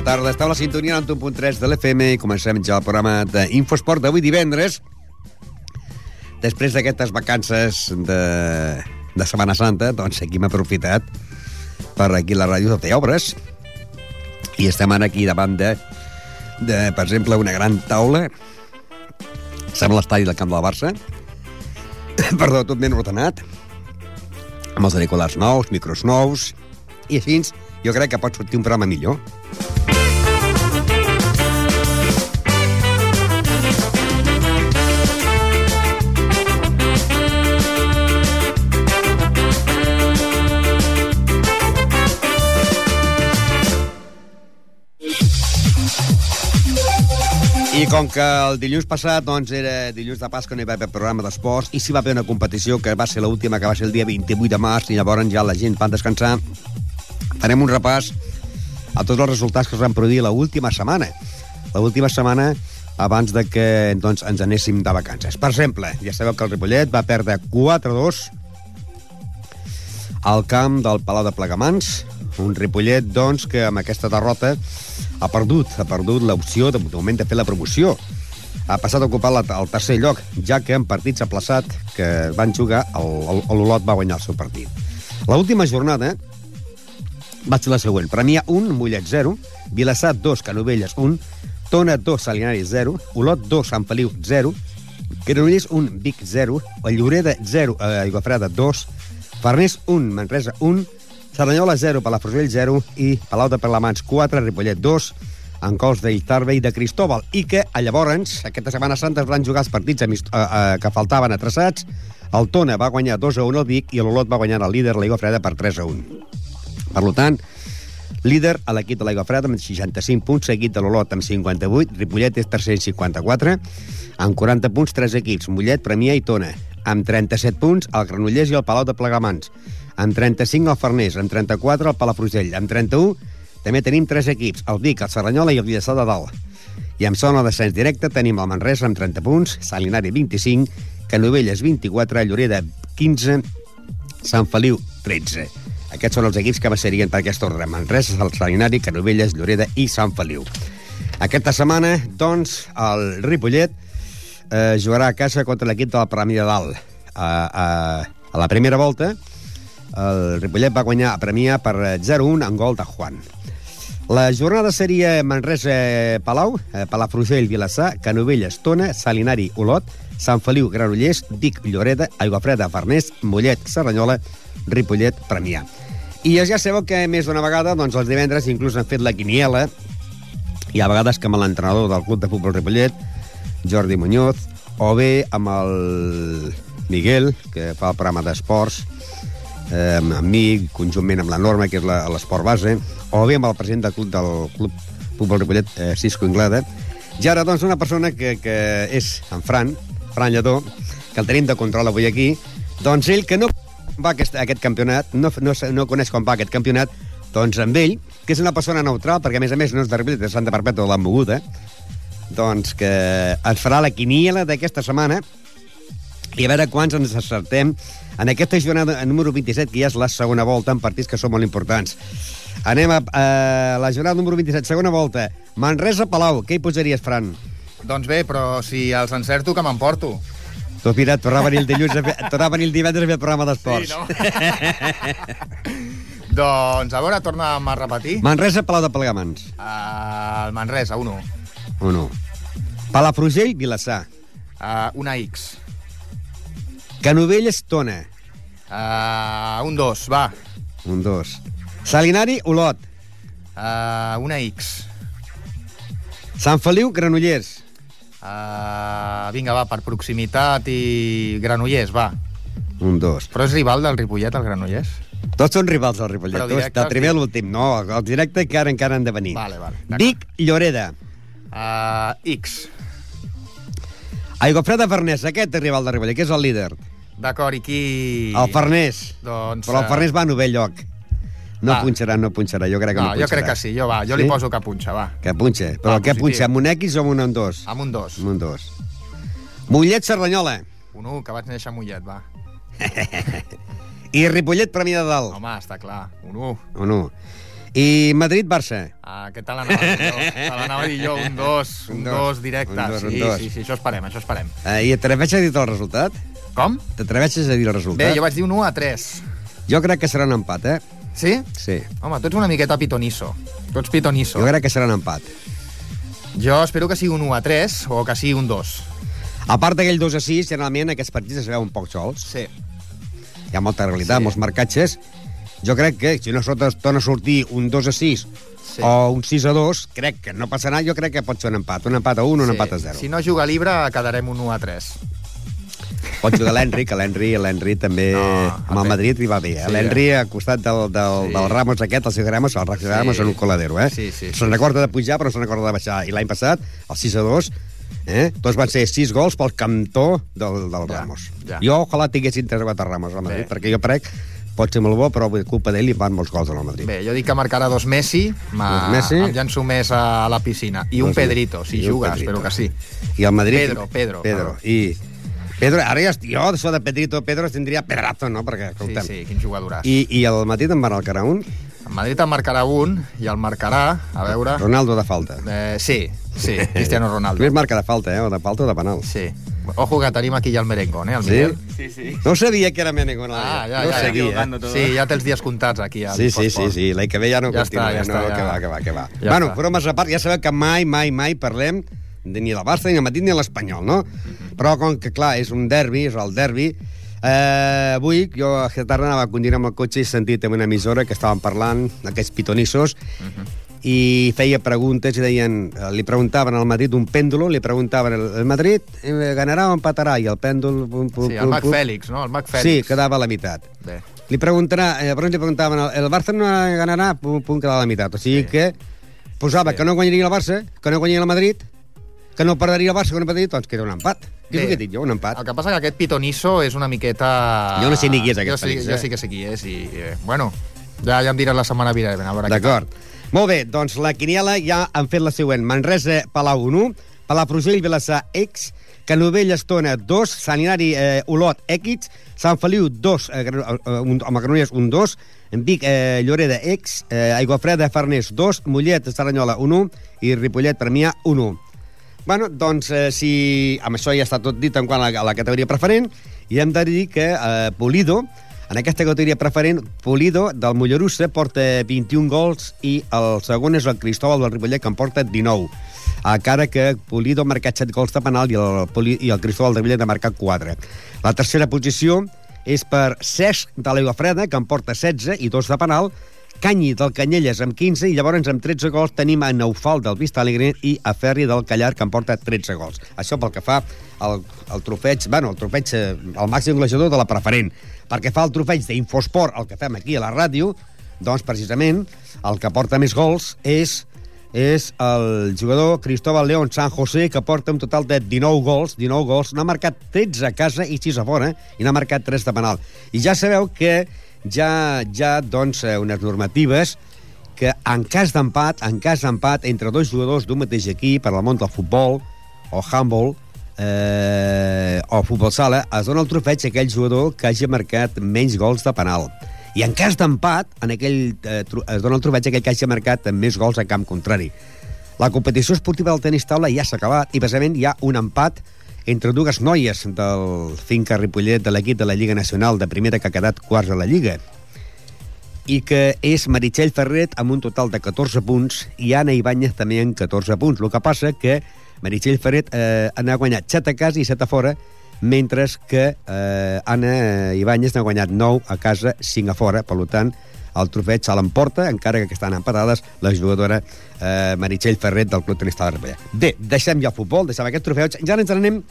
Bona tarda, esteu a la sintonia 91.3 de l'FM i comencem ja el programa d'Infosport d'avui divendres. Després d'aquestes vacances de, de Setmana Santa, doncs aquí hem aprofitat per aquí la ràdio de fer obres. I estem ara aquí davant de, de per exemple, una gran taula. Sembla l'estadi del camp del Barça. Perdó, tot ben ordenat. Amb els auriculars nous, micros nous. I així jo crec que pot sortir un programa millor. Com que el dilluns passat doncs, era dilluns de Pasqua, no hi va haver programa d'esports, i sí va haver una competició que va ser l'última, que va ser el dia 28 de març, i llavors ja la gent van descansar, farem un repàs a tots els resultats que es van produir l'última setmana. L'última setmana abans de que doncs, ens anéssim de vacances. Per exemple, ja sabeu que el Ripollet va perdre 4-2 al camp del Palau de Plegamans, un Ripollet, doncs, que amb aquesta derrota ha perdut, ha perdut l'opció de, de moment de fer la promoció. Ha passat a ocupar la, el tercer lloc, ja que en partits aplaçat que van jugar, l'Olot va guanyar el seu partit. L'última jornada va ser la següent. Premià 1, Mollet 0, Vilassar 2, Canovelles 1, Tona 2, Salinari 0, Olot 2, Sant Feliu 0, Granollers 1, Vic 0, Lloreda 0, eh, Aiguafreda 2, Farners 1, Manresa 1, Cerdanyola 0, Palafrugell 0 i Palau de Perlamans 4, Ripollet 2, en cols d'Iltarbe i de Cristóbal, i que a llavors, aquesta Setmana Santa, es van jugar els partits amist eh, eh, que faltaven atrasats. El Tona va guanyar 2 a 1 al Vic i l'Olot va guanyar el líder, l'Aigua Freda, per 3 a 1. Per tant, líder a l'equip de l'Aigua Freda amb 65 punts, seguit de l'Olot amb 58, Ripollet és tercer amb 54, amb 40 punts, tres equips, Mollet, Premià i Tona. Amb 37 punts, el Granollers i el Palau de Plegamans. Amb 35, el Farners. Amb 34, el Palafrugell. Amb 31, també tenim tres equips, el Vic, el Serranyola i el Villassar de Dalt. I amb zona de descens directe tenim el Manresa amb 30 punts, Salinari 25, Canovelles 24, Lloreda 15, Sant Feliu 13. Aquests són els equips que serien per aquest ordre. Manresa, el Salinari, Canovelles, Lloreda i Sant Feliu. Aquesta setmana, doncs, el Ripollet eh, jugarà a casa contra l'equip de la Premià de Dalt. A, a, a la primera volta, el Ripollet va guanyar a Premià per 0-1 en gol de Juan. La jornada seria Manresa-Palau, eh, Palafrugell, Vilassar, Canovelles, Tona, Salinari, Olot, Sant Feliu, Granollers, Vic, Lloreda, Aiguafreda, Farners, Mollet, Serranyola, Ripollet, Premià. I ja sabeu que més d'una vegada, doncs els divendres inclús han fet la quiniela, i a vegades que amb l'entrenador del Club de Futbol Ripollet, Jordi Muñoz, o bé amb el Miguel, que fa el programa d'esports, eh, amb mi, conjuntament amb la Norma, que és l'esport base, o bé amb el president del Club, del Club Futbol Ripollet, eh, Cisco Inglada, I ara, doncs, una persona que, que és en Fran, Fran Lledó, que el tenim de control avui aquí, doncs ell, que no va aquest, aquest campionat, no, no, no coneix com va aquest campionat, doncs amb ell, que és una persona neutral, perquè a més a més no és de Ripollet, de Santa Perpètua de la Moguda, doncs que ens farà la quiniela d'aquesta setmana i a veure quants ens acertem en aquesta jornada número 27, que ja és la segona volta, en partits que són molt importants. Anem a, a la jornada número 27, segona volta. Manresa-Palau, què hi posaries, Fran? Doncs bé, però si els encerto, que m'emporto. Tu, mira, tornava a venir el dilluns, a fer, tornava a venir el divendres a fer el programa d'esports. Sí, no? doncs, a veure, torna a repetir. Manresa-Palau de Plegamans. Uh, el Manresa, 1. 1. Palafrugell, Vilassar. Uh, una X. Canovelles, Tona. Uh, un 2, va. Un 2. Salinari, Olot. Uh, una X. Sant Feliu, Granollers. Uh, vinga, va, per proximitat i Granollers, va. Un 2. Però és rival del Ripollet, el Granollers? Tots són rivals del Ripollet, directe, del primer a l'últim. No, el directe encara encara han de venir. Vale, vale. Vic, Lloreda. Uh, X. Aigua Freda Farners, aquest és rival del Ripollet, que és el líder. D'acord, i qui... El Farners. Doncs... Però el eh, Farners va a novell lloc. No Va. punxarà, no punxarà. Jo crec que no, No, punxarà. jo crec que sí, jo, va, jo Sí? li poso que punxa, va. Que punxa. Però Va, què positiu. punxa? Amb un X o amb un en dos? Amb un 2. Amb un dos. Mollet, Cerdanyola. Un 1, que vaig néixer a Mollet, va. I Ripollet, Premià de Dalt. Home, està clar, un 1. Un 1. I Madrid-Barça. Ah, què tal l'anava a dir jo? Te l'anava a dir jo, un 2, Un un dos. 2 directe. Un dos, un sí, dos. sí, sí, això esperem, això esperem. Eh, I t'atreveixes a dir el resultat? Com? T'atreveixes a dir el resultat? Bé, jo vaig dir un 1 a 3. jo crec que serà un empat, eh? Sí? Sí. Home, tu ets una miqueta pitonisso. Tu ets pitonisso. Jo crec que serà un empat. Jo espero que sigui un 1 a 3 o que sigui un 2. A part d'aquell 2 a 6, generalment aquests partits es veuen poc sols. Sí. Hi ha molta realitat, Sí. molts marcatges. Jo crec que si no sota- torna a sortir un 2 a 6 Sí. o un 6 a 2, crec que no passarà, jo crec que pot ser un empat. Un empat a 1, un sí. empat a 0. Si no juga libre, quedarem un 1 a 3. Pot jugar l'Henry, que l'Henry l'Henry també No, amb el. Madrid li va bé. Sí, Sí, L'Henry al costat del, del, Sí. del Ramos aquest, el Sergio Ramos, el Ramos Sí. en un coladero, eh? Sí, sí, sí. Se'n recorda de pujar, però se'n recorda de baixar. I l'any passat, el 6 a 2, eh? Tots van ser 6 gols pel cantó del, del Ja, Ramos. ja. Jo, ojalà tinguessin 3 o 4 Ramos al Madrid, Bé. perquè jo crec pot ser molt bo, però per culpa d'ell li van molts gols al Madrid. Bé, jo dic que marcarà dos Messi, ma... Dos Messi. em llanço més a la piscina. I un Dos- Pedrito, si i juga, Pedrito. espero que sí. I el Madrid... Pedro, Pedro, Pedro. perdó. I Pedro, ara ja, jo, això de Pedrito, Pedro tindria pedrazo, no? Perquè, Sí, sí, quin jugadoràs. I... I, I el Madrid en va marcar un, El Madrid en marcarà un i el marcarà, a veure... Ronaldo de falta. Eh, sí, sí, Cristiano Ronaldo. Només marca de falta, eh? O de falta o de penal. Sí. Ojo que tenim aquí ja el merengón, eh, el Sí? Miguel. Sí, sí. No sabia que era Menegón. Ah, ja, no ja, ho ja. eh? Sí, ja té els dies comptats aquí. al Sí, sí, sí, sí. L'any que ve ja no Ja continua. està, ja no, està, que ja. va, que va, que va. Ja bueno, està. bromes a part, ja sabeu que mai, mai, mai parlem ni del Barça, ni del Madrid, ni l'Espanyol, no? Però com que, clar, és un derbi, és el derbi, Eh, avui jo aquesta tarda anava a conduir amb el cotxe i he sentit en una emissora que estaven parlant aquests pitonissos Mhm. i feia preguntes i deien, eh, li preguntaven al Madrid un pèndulo, li preguntaven el, el Madrid eh, ganarà o empatarà i el pèndol pum, pum, Sí, el Mac pum. Fèlix, no? El Mac Sí, Fèlix. quedava a la meitat. Bé. Li preguntarà, eh, però li preguntaven, el Barça no ganarà, pum, pum, quedava a la meitat. O sigui Sí. que posava Sí. que no guanyaria el Barça, que no guanyaria el Madrid, que no perdria el Barça, que no perdria, doncs queda un empat. Què és el que he dit jo? Un empat. El que passa que aquest pitonisso és una miqueta... Jo no sé ni qui és aquest jo sí, Fèlix, Jo eh? sí que sé qui és i, eh, bueno, ja, ja em diràs la setmana vinent. A veure què D'acord. Molt bé, doncs la quiniela ja han fet la següent. Manresa, Palau 1, Palafrugell, Vilassar, X, Canovell, Estona, 2, Sant Hilari, eh, Olot, X, Sant Feliu, 2, eh, eh, un, el Granollers, un 2, en Vic, eh, Lloreda, X, eh, Aiguafreda, Farners, 2, Mollet, Saranyola, 1, i Ripollet, Premià, 1. Bueno, doncs, eh, si amb això ja està tot dit en quant a la, a la categoria preferent, i hem de dir que eh, Polido, en aquesta categoria preferent, Polido, del Mollerussa, porta 21 gols i el segon és el Cristóbal del Ripollet, que en porta 19. Encara que Polido ha marcat 7 gols de penal i el, i el Cristóbal del Ripollet ha marcat 4. La tercera posició és per Cesc de l'Aigua Freda, que en porta 16 i 2 de penal, Canyi del Canyelles amb 15 i llavors amb 13 gols tenim a Neufal del Vista Alegre i a Ferri del Callar que en porta 13 gols. Això pel que fa al, al trofeig, bueno, el trofeig, eh, el màxim golejador de la preferent. Perquè fa el trofeig d'Infosport, el que fem aquí a la ràdio, doncs precisament el que porta més gols és és el jugador Cristóbal León San José, que porta un total de 19 gols, 19 gols, n'ha marcat 13 a casa i 6 a fora, i n'ha marcat 3 de penal. I ja sabeu que ja, ja doncs, eh, unes normatives que en cas d'empat, en cas d'empat entre dos jugadors d'un mateix equip, per al món del futbol o handball, eh, o futbol sala, es dona el trofeig a aquell jugador que hagi marcat menys gols de penal. I en cas d'empat, en aquell, eh, es dona el trofeig aquell que hagi marcat més gols a camp contrari. La competició esportiva del tenis taula ja s'ha acabat i, precisament, hi ha un empat entre dues noies del Finca Ripollet de l'equip de la Lliga Nacional de primera que ha quedat quarts a la Lliga i que és Meritxell Ferret amb un total de 14 punts i Anna Ibáñez també amb 14 punts. El que passa que Meritxell Ferret eh, ha guanyat 7 a casa i 7 a fora mentre que eh, Anna Ibáñez n'ha guanyat 9 a casa, 5 a fora, per tant, el trofeig se l'emporta, encara que estan empatades, la jugadora eh, Meritxell Ferret del Club Tenista de Ripollet. Bé, deixem ja el futbol, deixem aquest trofeu, ja ens anem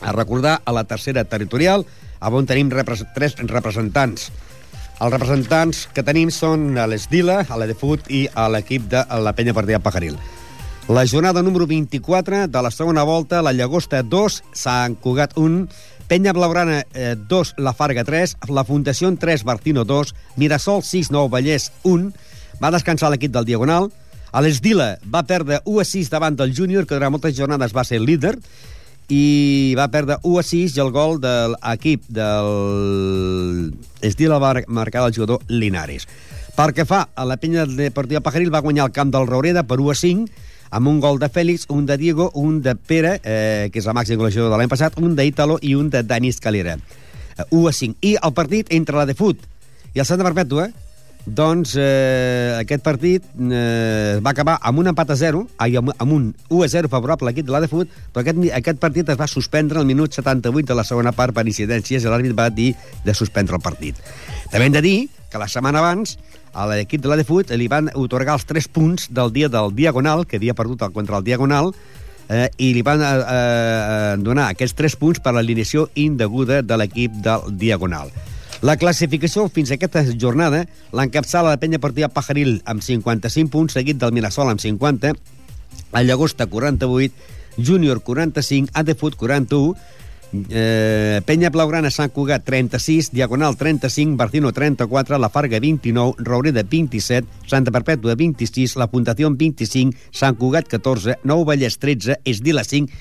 a recordar a la tercera territorial, on tenim repres tres representants. Els representants que tenim són l'Esdila, a la de Fut i a l'equip de la Penya Partida Pajaril. La jornada número 24 de la segona volta, la Llagosta 2, Sant Cugat 1, Penya Blaugrana eh, 2, La Farga 3, la Fundació 3, Bartino 2, Mirasol 6, Nou Vallès 1, va descansar l'equip del Diagonal, a l'Esdila va perdre 1 a 6 davant del Júnior, que durant moltes jornades va ser líder, i va perdre 1 a 6 i el gol de l'equip del Esdila va marcar el jugador Linares. Pel que fa a la penya Deportiva Pajaril, va guanyar el camp del Raureda per 1 a 5, amb un gol de Fèlix, un de Diego, un de Pere, eh, que és el màxim golejador de l'any passat, un d'Ítalo i un de Danis Calera. Eh, 1 a 5. I el partit entre la de Fut i el Santa Perpètua, doncs eh, aquest partit eh, va acabar amb un empat a 0, ai, amb, amb un 1 a 0 favorable a l'equip de la de Fut, però aquest, aquest partit es va suspendre al minut 78 de la segona part per incidències i l'àrbit va dir de suspendre el partit. També hem de dir que la setmana abans a l'equip de la de Fut li van otorgar els 3 punts del dia del Diagonal, que havia perdut contra el Diagonal, eh, i li van eh, eh, donar aquests 3 punts per l'alineació indeguda de l'equip del Diagonal. La classificació fins a aquesta jornada l'encapçala la penya partida Pajaril amb 55 punts, seguit del Mirasol amb 50, el Llagosta 48, Júnior 45, Adefut 41, Eh, Penya Blaugrana, Sant Cugat, 36, Diagonal, 35, Barcino, 34, La Farga, 29, Roureda, 27, Santa Perpètua, 26, La Puntació, 25, Sant Cugat, 14, Nou Vallès, 13, Esdila, 5,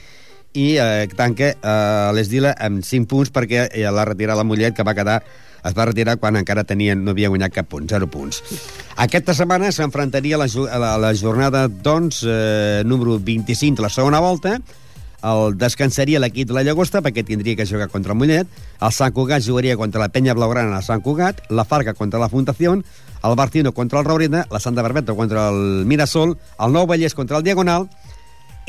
i eh, tanca eh, l'Esdila amb 5 punts perquè eh, la retira la Mollet, que va quedar es va retirar quan encara tenien, no havia guanyat cap punt, 0 punts. Aquesta setmana s'enfrontaria a, la, a la jornada, doncs, eh, número 25 de la segona volta, el descansaria l'equip de la Llagosta perquè tindria que jugar contra el Mollet, el Sant Cugat jugaria contra la Penya Blaugrana a Sant Cugat, la Farga contra la Fundació, el Bartino contra el Raureda, la Santa Barbeta contra el Mirasol, el Nou Vallès contra el Diagonal.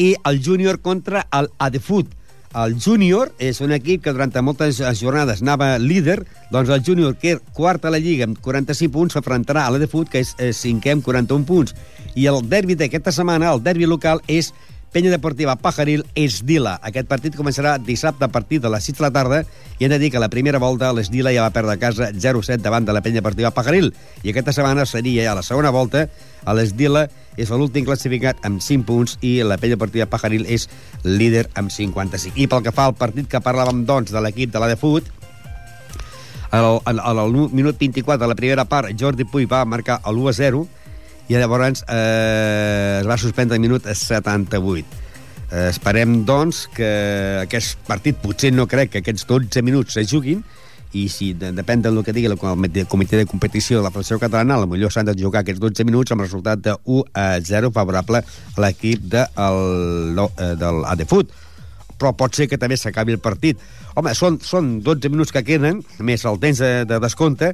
I el Júnior contra el Adefut. El Júnior és un equip que durant moltes jornades anava líder, doncs el Júnior, que és quart a la Lliga amb 45 punts, s'afrontarà a l'Adefut, que és cinquè amb 41 punts. I el derbi d'aquesta setmana, el derbi local, és Penya Deportiva Pajaril Esdila. Aquest partit començarà dissabte a partir de les 6 de la tarda i hem de dir que la primera volta l'Esdila ja va perdre a casa 0-7 davant de la Penya Deportiva Pajaril i aquesta setmana seria ja la segona volta a l'Esdila és l'últim classificat amb 5 punts i la Penya Deportiva Pajaril és líder amb 55. I pel que fa al partit que parlàvem doncs de l'equip de la de Fut, al, al, al minut 24 de la primera part Jordi Puy va marcar l'1-0 i llavors eh, es va suspendre el minut 78. Eh, esperem, doncs, que aquest partit, potser no crec que aquests 12 minuts se juguin, i si de, depèn del que digui el, comitè de competició de la Federació Catalana, potser s'han de jugar aquests 12 minuts amb resultat de 1 a 0 favorable a l'equip de, el, eh, del ADFUT però pot ser que també s'acabi el partit. Home, són, són 12 minuts que queden, més el temps de, de descompte,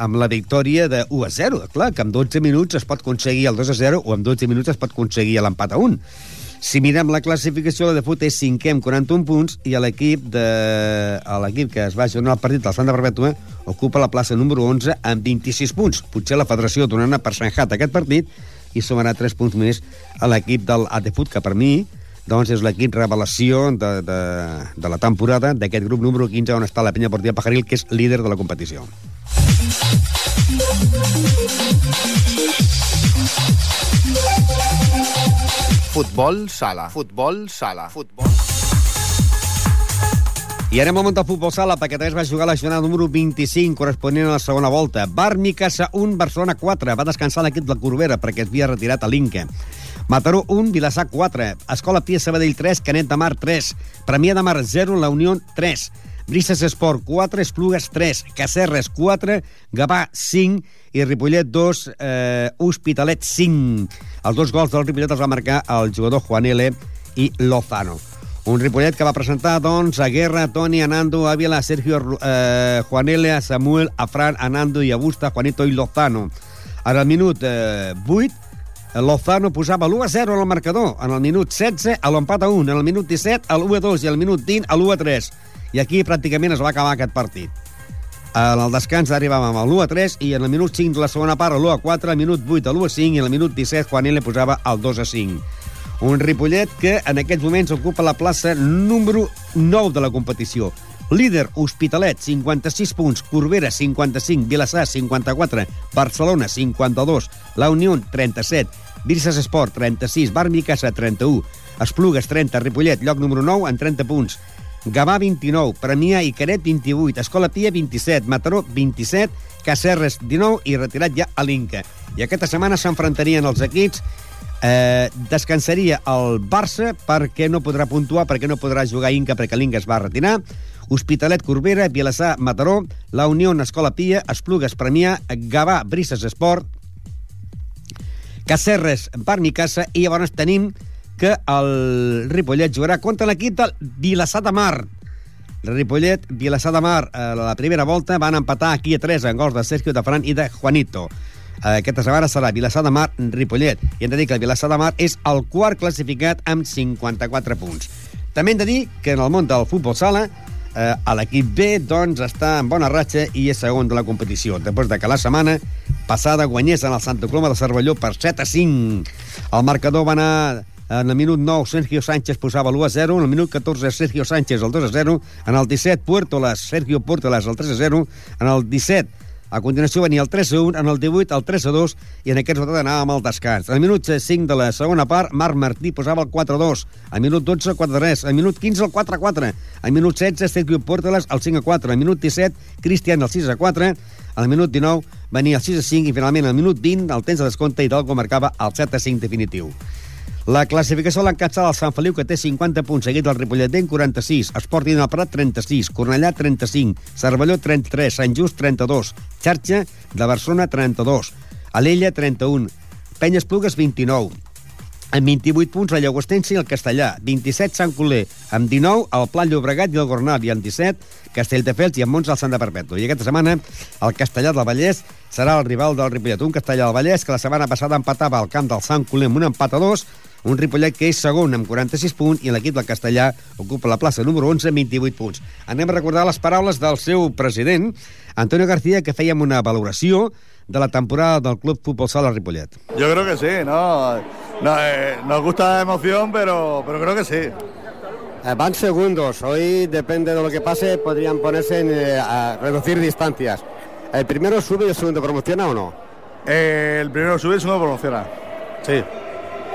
amb la victòria de 1 a 0. Clar, que amb 12 minuts es pot aconseguir el 2 a 0 o amb 12 minuts es pot aconseguir l'empat a 1. Si mirem la classificació, la de fut és cinquè amb 41 punts i l'equip de... l'equip que es va jugar al partit del Santa Perpètua ocupa la plaça número 11 amb 26 punts. Potser la federació donarà per sanjat aquest partit i sumarà 3 punts més a l'equip del Atefut, que per mi doncs és l'equip revelació de, de, de la temporada d'aquest grup número 15 on està la penya Portilla Pajaril, que és líder de la competició. Futbol sala. Futbol sala. Futbol... I anem al món del futbol sala, perquè també es va jugar la jornada número 25, corresponent a la segona volta. Barmi Casa 1, Barcelona 4. Va descansar l'equip de la Corbera, perquè es havia retirat a l'Inca. Mataró 1, Vilassar 4. Escola Pia Sabadell 3, Canet de Mar 3. Premià de Mar 0, La Unió 3. Brises Esport 4, Esplugues 3, Cacerres 4, Gavà 5 i Ripollet 2, eh, Hospitalet 5. Els dos gols del Ripollet els va marcar el jugador Juan L. i Lozano. Un Ripollet que va presentar, doncs, a Guerra, Toni, Anando, Ávila, Sergio, eh, Juanele, Samuel, Afran, Anando i Abusta, Juanito i Lozano. En el minut eh, 8, Lozano posava l'1-0 en el marcador. En el minut 16, a l'empat a 1. En el minut 17, a l'1-2. I al minut 20, a l'1-3. I aquí pràcticament es va acabar aquest partit. En el descans arribàvem al 1 a 3 i en el minut 5 de la segona part l'1 a 4, al minut 8 a l'1 a 5 i en el minut 17 Juan L posava el 2 a 5. Un Ripollet que en aquests moments ocupa la plaça número 9 de la competició. Líder, Hospitalet, 56 punts, Corbera, 55, Vilassar, 54, Barcelona, 52, La Unió, 37, Virses Esport, 36, Barmi Casa, 31, Esplugues, 30, Ripollet, lloc número 9, amb 30 punts, Gavà, 29, Premià i Caret, 28, Escola Pia, 27, Mataró, 27, Cacerres, 19 i retirat ja a l'Inca. I aquesta setmana s'enfrontarien els equips. Eh, descansaria el Barça perquè no podrà puntuar, perquè no podrà jugar Inca, perquè l'Inca es va retirar. Hospitalet, Corbera, Vilassar, Mataró, La Unió, Escola Pia, Esplugues, Premià, Gavà, Brises Esport, Cacerres, Barnicassa, i llavors tenim que el Ripollet jugarà contra l'equip del Vilassar de Mar. Ripollet, Vilassar de Mar, a la primera volta van empatar aquí a 3 en gols de Sergio de Fran i de Juanito. Aquesta setmana serà Vilassar de Mar, Ripollet. I hem de dir que el Vilassar de Mar és el quart classificat amb 54 punts. També hem de dir que en el món del futbol sala eh, l'equip B doncs, està en bona ratxa i és segon de la competició, després de que la setmana passada guanyés en el Santa Coloma de Cervelló per 7 a 5. El marcador va anar en el minut 9, Sergio Sánchez posava l'1 a 0. En el minut 14, Sergio Sánchez el 2 a 0. En el 17, Puertolas, Sergio Puertolas el 3 a 0. En el 17, a continuació venia el 3 a 1, en el 18 el 3 a 2 i en aquest resultat anàvem al descans. El minut 5 de la segona part, Marc Martí posava el 4 a 2. Al minut 12, 4 a 3. Al minut 15, el 4 a 4. Al minut 16, Sergio Puertolas el 5 a 4. Al minut 17, Cristian el 6 a 4. Al minut 19 venia el 6 a 5 i finalment al minut 20 el temps de descompte Hidalgo marcava el 7 a 5 definitiu. La classificació l'encatçada el Sant Feliu, que té 50 punts, seguit del Ripollet d'en 46, Esporting del Prat 36, Cornellà 35, Cervelló 33, Sant Just 32, Xarxa de Barcelona 32, Alella 31, Penyes Plugues 29, amb 28 punts la Llagostense i el Castellà, 27 Sant Coler, amb 19 el Pla Llobregat i el Gornal, i amb 17 Castelldefels i amb 11 el de Perpetu. I aquesta setmana el Castellà del Vallès serà el rival del Ripollet, un Castellà del Vallès que la setmana passada empatava al camp del Sant Coler amb un empat a dos, un Ripollet que és segon amb 46 punts i l'equip del Castellà ocupa la plaça número 11 amb 28 punts. Anem a recordar les paraules del seu president, Antonio García, que fèiem una valoració de la temporada del Club Fútbol Sala Ripollet. Yo creo que sí, ¿no? No eh, nos gusta la emoción, pero, pero creo que sí. Eh, van segundos. Hoy, depende de lo que pase, podrían ponerse en, eh, a reducir distancias. ¿El primero sube y el segundo promociona o no? Eh, el primero sube y el segundo promociona. Sí.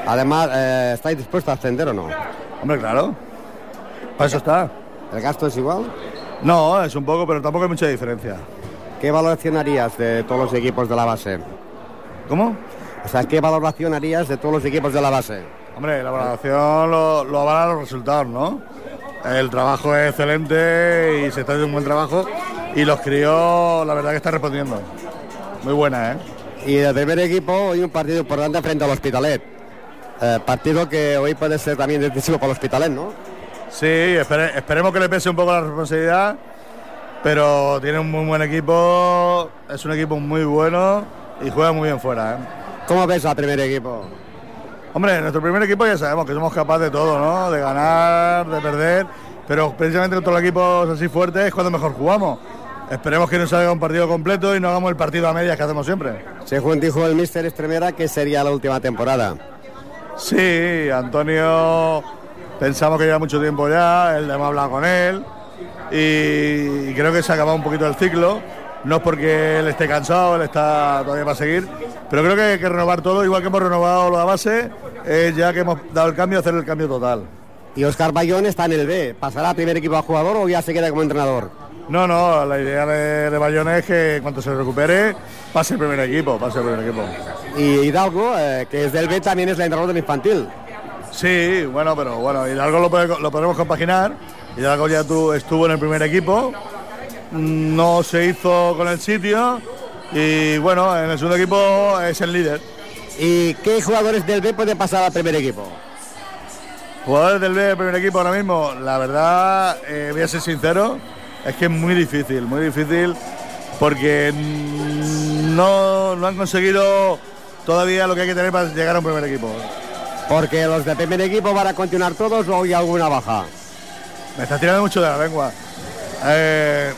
Además, ¿estáis dispuestos a ascender o no? Hombre, claro. Para eso está. ¿El gasto es igual? No, es un poco, pero tampoco hay mucha diferencia. ¿Qué valoración harías de todos los equipos de la base? ¿Cómo? O sea, ¿qué valoración harías de todos los equipos de la base? Hombre, la valoración lo, lo avalan los resultados, ¿no? El trabajo es excelente y se está haciendo un buen trabajo y los críos, la verdad que están respondiendo. Muy buena, ¿eh? Y del primer equipo, hoy un partido importante frente al Hospitalet. Eh, partido que hoy puede ser también decisivo para el Hospitalet, ¿no? Sí, espere- esperemos que le pese un poco la responsabilidad, pero tiene un muy buen equipo, es un equipo muy bueno y juega muy bien fuera, ¿eh? ¿Cómo ves al primer equipo? Hombre, nuestro primer equipo ya sabemos que somos capaces de todo, ¿no? De ganar, de perder, pero precisamente contra los equipos así fuertes es cuando mejor jugamos. Esperemos que nos salga un partido completo y no hagamos el partido a medias que hacemos siempre. Según dijo el míster Estremera, que sería la última temporada. Sí, Antonio, pensamos que lleva mucho tiempo ya, él hemos hablado con él y creo que se ha acabado un poquito el ciclo. No es porque él esté cansado, él está todavía para seguir, pero creo que hay que renovar todo, igual que hemos renovado la base, ya que hemos dado el cambio, hacer el cambio total. Y Oscar Bayón está en el B. ¿Pasará a primer equipo a jugador o ya se queda como entrenador? No, no, la idea de, de Bayón es que en cuanto se recupere, pase el primer equipo, pase el primer equipo. Y Hidalgo, eh, que es del B, también es el entrenador del infantil. Sí, bueno, pero bueno, Hidalgo lo, puede- lo podemos compaginar. Hidalgo ya tu- estuvo en el primer equipo, no se hizo con el sitio y bueno, en el segundo equipo es el líder. ¿Y qué jugadores del B pueden pasar al primer equipo? Jugadores del B del primer equipo ahora mismo, la verdad, eh, voy a ser sincero, es que es muy difícil, muy difícil, porque no, no han conseguido todavía lo que hay que tener para llegar a un primer equipo. Porque los del primer equipo van a continuar todos o hay alguna baja. Me está tirando mucho de la lengua. Eh,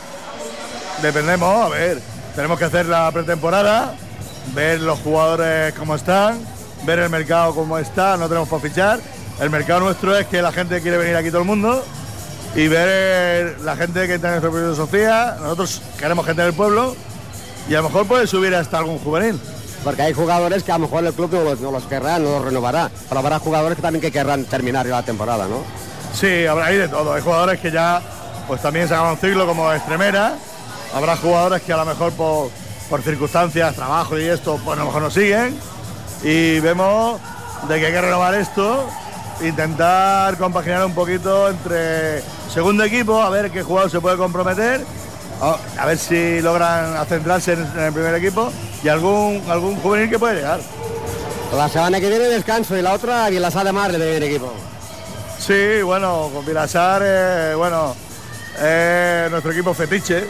dependemos, a ver, tenemos que hacer la pretemporada, ver los jugadores cómo están, ver el mercado cómo está, no tenemos por fichar. El mercado nuestro es que la gente quiere venir aquí todo el mundo y ver la gente que está en nuestra filosofía. Nosotros queremos gente del pueblo y a lo mejor puede subir hasta algún juvenil. Porque hay jugadores que a lo mejor el club no los, no los querrá, no los renovará. Pero habrá jugadores que también que querrán terminar la temporada, ¿no? Sí, habrá hay de todo. Hay jugadores que ya pues también se un ciclo como extremera. Habrá jugadores que a lo mejor por, por circunstancias, trabajo y esto, pues a lo mejor no siguen. Y vemos de que hay que renovar esto, intentar compaginar un poquito entre segundo equipo, a ver qué jugador se puede comprometer, a, ver si logran centrarse en, en el primer equipo y algún, algún juvenil que puede llegar. La semana que viene descanso y la otra Vilasá de Mar del primer equipo. Sí, bueno, con Vilasar, eh, bueno, eh, nuestro equipo fetiche.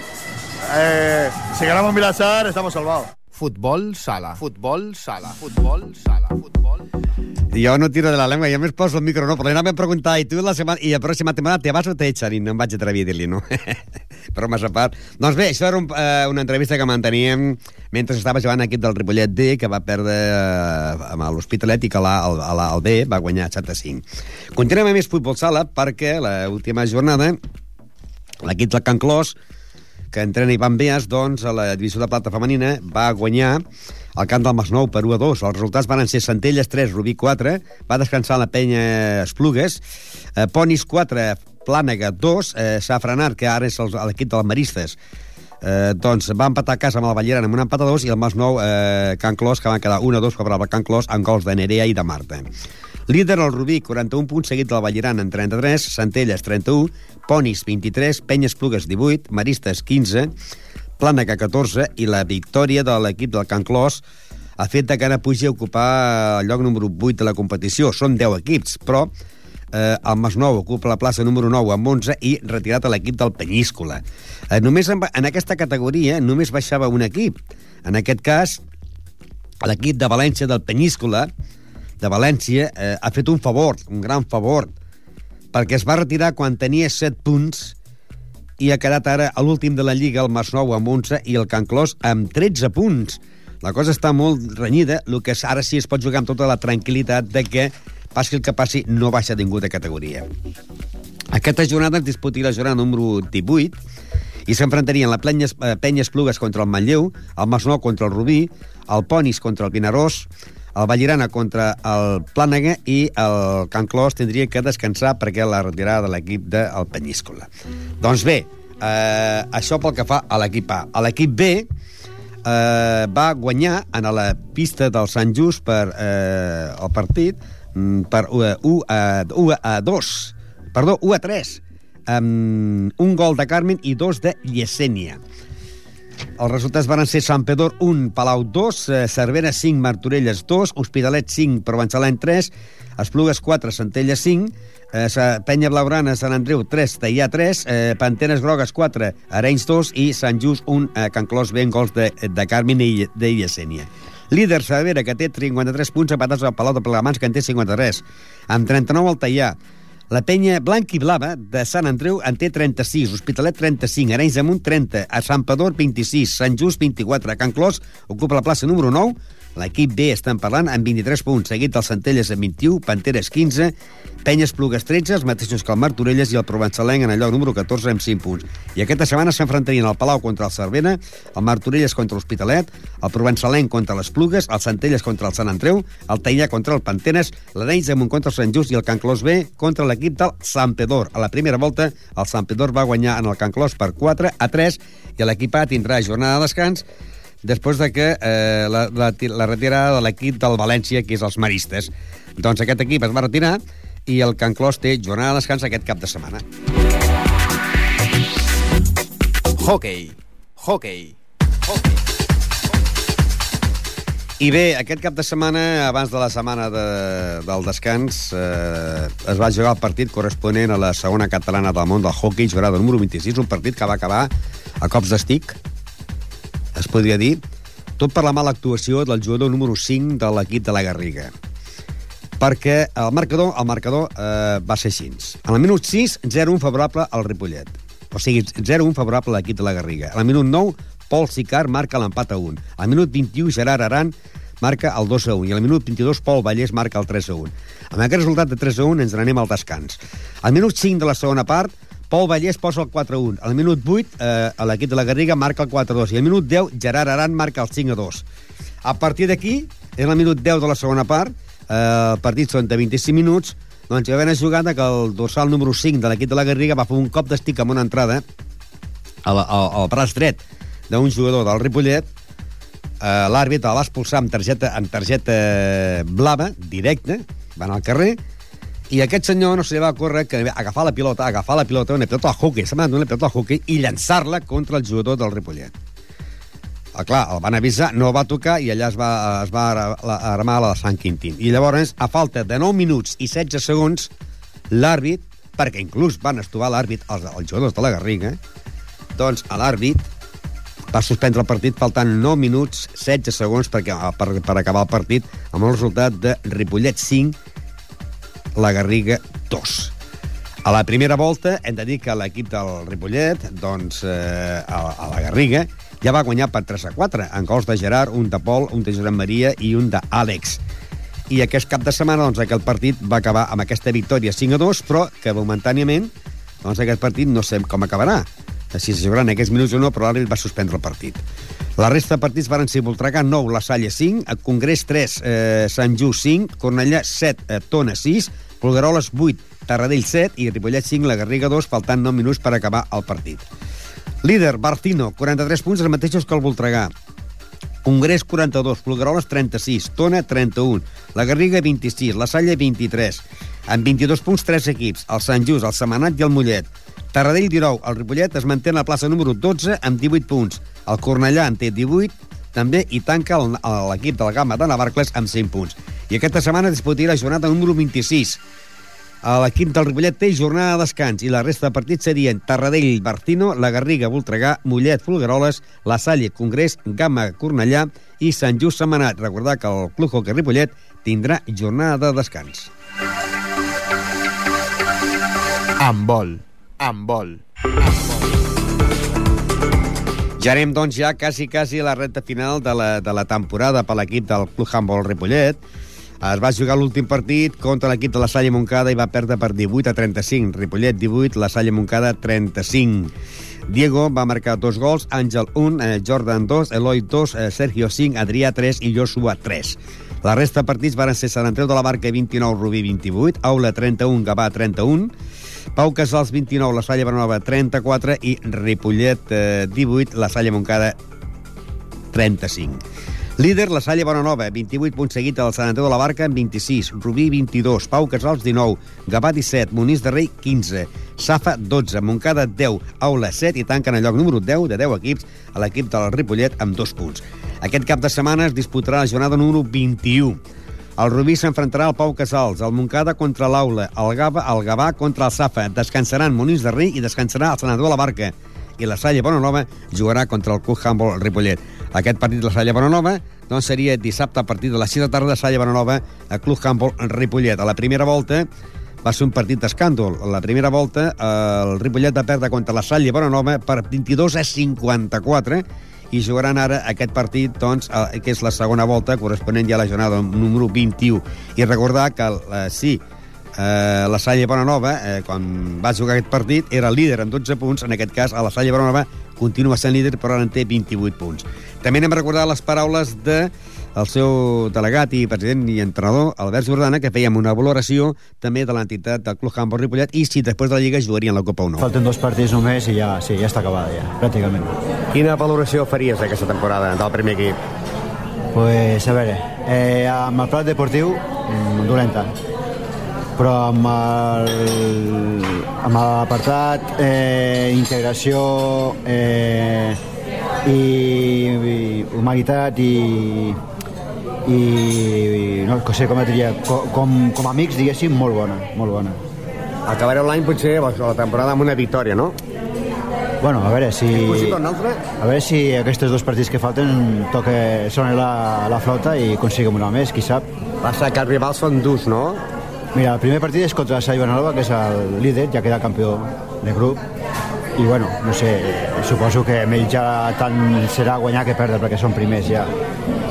Eh, si ganamos Vilasar, estamos salvados. Futbol sala. Futbol sala. Futbol sala. Futbol sala. Jo no tiro de la llengua, jo més poso el micro, no, però anava a preguntar, i tu la setmana, i la pròxima temporada te vas o t'eixen? I no em vaig atrevir a dir-li, no. però massa part. Doncs bé, això era un, eh, una entrevista que manteníem mentre estava jugant l'equip del Ripollet D, que va perdre eh, amb l'Hospitalet i que la, el, el, el B va guanyar 7 a 5. Continuem amb més futbol sala perquè l'última jornada l'equip del Can Clos que entrena Ivan Beas, doncs, a la divisió de plata femenina, va guanyar al camp del Masnou per 1 a 2. Els resultats van ser Centelles 3, Rubí 4, va descansar la penya Esplugues, eh, Ponis 4, Plànega 2, eh, Safranar, que ara és el- l'equip dels maristes, eh, doncs va empatar a casa amb el Balleran amb un empat a 2 i el Masnou, eh, Can Clos, que van quedar 1 a 2 favorable al Can Clos amb gols de Nerea i de Marta. Líder el Rubí, 41 punts, seguit del Balleran en 33, Centelles 31, Ponis 23, Penyes Plugues 18, Maristes 15, Plànega 14 i la victòria de l'equip del Can Clos ha fet que ara pugi a ocupar el lloc número 8 de la competició. Són 10 equips, però eh, el Masnou ocupa la plaça número 9 amb 11 i retirat a l'equip del Penyíscola. Eh, només en, en aquesta categoria només baixava un equip. En aquest cas, l'equip de València del Penyíscola, de València, eh, ha fet un favor, un gran favor, perquè es va retirar quan tenia 7 punts i ha quedat ara a l'últim de la Lliga el Masnou amb 11 i el Can Clos amb 13 punts. La cosa està molt renyida, el que ara sí es pot jugar amb tota la tranquil·litat de que passi el que passi, no baixa ningú de categoria. Aquesta jornada es disputarà la jornada número 18 i s'enfrontarien la eh, Penya Esplugues contra el Manlleu, el Masnou contra el Rubí, el Ponis contra el Vinaròs, el Vallirana contra el Plànega i el Can Clos tindria que descansar perquè la retirada de l'equip del Penyíscola. Doncs bé, eh, això pel que fa a l'equip A. A l'equip B eh, va guanyar en la pista del Sant Just per eh, el partit mm, per 1 a, 1 a 2 perdó, 1 a 3 amb un gol de Carmen i dos de Yesenia els resultats van ser Sant Pedor 1, Palau 2, eh, Cervera 5, Martorelles 2, Hospitalet 5, Provençalent 3, Esplugues 4, Centella 5, eh, Penya Blaurana, Sant Andreu 3, Teià 3, eh, Pantenes Grogues 4, Arenys 2 i Sant Just 1, eh, Can Clos ben gols de, de Carmen i de Yesenia. Líder Cervera, que té 53 punts, empatats al Palau de Plegamans, que en té 53. Amb 39 el Teià. La penya blanc i blava de Sant Andreu en té 36, Hospitalet 35, Arenys de Munt 30, a Sant Pador 26, Sant Just 24, Can Clos ocupa la plaça número 9 L'equip B estan parlant amb 23 punts, seguit del Centelles amb 21, Panteres 15, Penyes Plugues 13, els mateixos que el Martorelles i el Provençalenc en el lloc número 14 amb 5 punts. I aquesta setmana s'enfrontarien el Palau contra el Cervera, el Martorelles contra l'Hospitalet, el Provençalenc contra les Plugues, el Centelles contra el Sant Andreu, el Taillà contra el Panteres, l'Arenys de Munt contra el Sant Just i el Can Clos B contra l'equip del Sant Pedor. A la primera volta, el Sant Pedor va guanyar en el Can Clos per 4 a 3 i l'equip A tindrà jornada de descans després de que eh, la, la, la retirada de l'equip del València, que és els Maristes. Doncs aquest equip es va retirar i el Can Clos té jornada de descans aquest cap de setmana. Hockey. Hockey. Hockey. I bé, aquest cap de setmana, abans de la setmana de, del descans, eh, es va jugar el partit corresponent a la segona catalana del món del hockey, jugada número 26, un partit que va acabar a cops d'estic, es podria dir, tot per la mala actuació del jugador número 5 de l'equip de la Garriga. Perquè el marcador, el marcador eh, va ser així. En el minut 6, 0-1 favorable al Ripollet. O sigui, 0-1 favorable a l'equip de la Garriga. En el minut 9, Pol Sicar marca l'empat a 1. Al minut 21, Gerard Aran marca el 2 a 1 i al minut 22 Pol Vallès marca el 3 a 1. Amb aquest resultat de 3 a 1 ens n'anem al descans. Al minut 5 de la segona part, Pol Vallès posa el 4-1. Al minut 8, eh, l'equip de la Garriga marca el 4-2. I al minut 10, Gerard Aran marca el 5-2. A partir d'aquí, en el minut 10 de la segona part, eh, el partit són de 25 minuts, doncs hi va haver una jugada que el dorsal número 5 de l'equip de la Garriga va fer un cop d'estic amb una entrada al, al, al braç dret d'un jugador del Ripollet, eh, l'àrbit va expulsar amb targeta, amb targeta blava, directa, van al carrer, i aquest senyor no se li va córrer que agafar la pilota, agafar la pilota, una pilota al hockey, s'ha una pilota al hockey, i llançar-la contra el jugador del Ripollet. Ah, clar, el van avisar, no va tocar i allà es va, es va armar la de Sant Quintín. I llavors, a falta de 9 minuts i 16 segons, l'àrbit, perquè inclús van estovar l'àrbit els, els jugadors de la Garriga, doncs l'àrbit va suspendre el partit faltant 9 minuts 16 segons perquè, per, per acabar el partit amb el resultat de Ripollet 5 la Garriga 2. A la primera volta hem de dir que l'equip del Ripollet, doncs, eh, a, a la Garriga, ja va guanyar per 3 a 4, en gols de Gerard, un de Pol, un de Josep Maria i un d'Àlex. I aquest cap de setmana, doncs, aquest partit va acabar amb aquesta victòria 5 a 2, però que momentàniament, doncs, aquest partit no sé com acabarà. Si se jugaran aquests minuts o no, però l'àrbit va suspendre el partit. La resta de partits van ser Voltregà 9, La Salle 5, Congrés 3, eh, Sant Just 5, Cornellà 7, eh, Tona 6, Polgueroles 8, Tarradell 7 i Ripollet 5, la Garriga 2, faltant 9 minuts per acabar el partit. Líder, Barcino, 43 punts, els mateixos que el Voltregà. Congrés 42, Polgueroles 36, Tona 31, la Garriga 26, la Salle 23. Amb 22 punts, 3 equips, el Sant Just, el Semanat i el Mollet. Tarradell 19, el Ripollet es manté a la plaça número 12 amb 18 punts. El Cornellà en té 18 també i tanca l'equip del Gamma de Navarcles amb 5 punts. I aquesta setmana disputarà la jornada número 26. L'equip del Ripollet té jornada de descans i la resta de partits serien Tarradell, Barcino, La Garriga, Voltregà, Mollet, Folgueroles, La Salle, Congrés, Gamma, Cornellà i Sant Just Setmanat. Recordar que el Club Hockey Ripollet tindrà jornada de descans. Amb vol. Amb vol. Amb vol. Ja anem, doncs, ja quasi, quasi a la recta final de la, de la temporada per l'equip del Club Handball Ripollet. Es va jugar l'últim partit contra l'equip de la Salle Moncada i va perdre per 18 a 35. Ripollet 18, la Salle Moncada 35. Diego va marcar dos gols, Àngel 1, eh, Jordan 2, Eloi 2, eh, Sergio 5, Adrià 3 i Joshua 3. La resta de partits van ser Sant Andreu de la Barca 29, Rubí 28, Aula 31, Gavà 31, Pau Casals, 29, la Salle Bonanova, 34, i Ripollet, eh, 18, la Salle Moncada, 35. Líder, la Salle Bonanova, 28 punts seguit al Sant Andreu de la Barca amb 26, Rubí 22, Pau Casals 19, Gavà 17, Monís de Rei 15, Safa 12, Moncada 10, Aula 7 i tanquen el lloc número 10 de 10 equips a l'equip del Ripollet amb 2 punts. Aquest cap de setmana es disputarà la jornada número 21. El Rubí s'enfrontarà al Pau Casals, el Moncada contra l'Aula, el Gava, el Gavà contra el Safa. Descansaran Monís de Rei i descansarà el senador de la Barca. I la Salle Bonanova jugarà contra el Club Handball Ripollet. Aquest partit de la Salle Bonanova doncs seria dissabte a partir de les 6 de tarda Salle Bonanova a Club Handball Ripollet. A la primera volta va ser un partit d'escàndol. A la primera volta el Ripollet va perdre contra la Salle Bonanova per 22 a 54 i jugaran ara aquest partit, doncs, que és la segona volta, corresponent ja a la jornada número 21. I recordar que, eh, sí, eh, la Salle Bonanova, eh, quan va jugar aquest partit, era líder amb 12 punts. En aquest cas, a la Salle Bonanova continua sent líder, però ara en té 28 punts. També anem a recordar les paraules de el seu delegat i president i entrenador, Albert Jordana, que fèiem una valoració també de l'entitat del Club Handball Ripollet i si després de la Lliga jugarien la Copa o no. Falten dos partits només i ja, sí, ja està acabada, ja, pràcticament. Quina valoració faries d'aquesta temporada del primer equip? Pues, a veure, eh, amb el plat deportiu, mm, dolenta. Però amb el- amb l'apartat eh, integració eh, i, i humanitat i, i no sé com et diria, com, com, com a amics, diguéssim, molt bona, molt bona. Acabareu l'any potser, la temporada amb una victòria, no? Bueno, a veure si... A veure si aquests dos partits que falten toca sonar la, la flauta i aconseguim una més, qui sap. Passa que els rivals són durs, no? Mira, el primer partit és contra Sai Benalova, que és el líder, ja queda campió de grup. I bueno, no sé, suposo que amb ell ja tant serà guanyar que perdre, perquè són primers ja.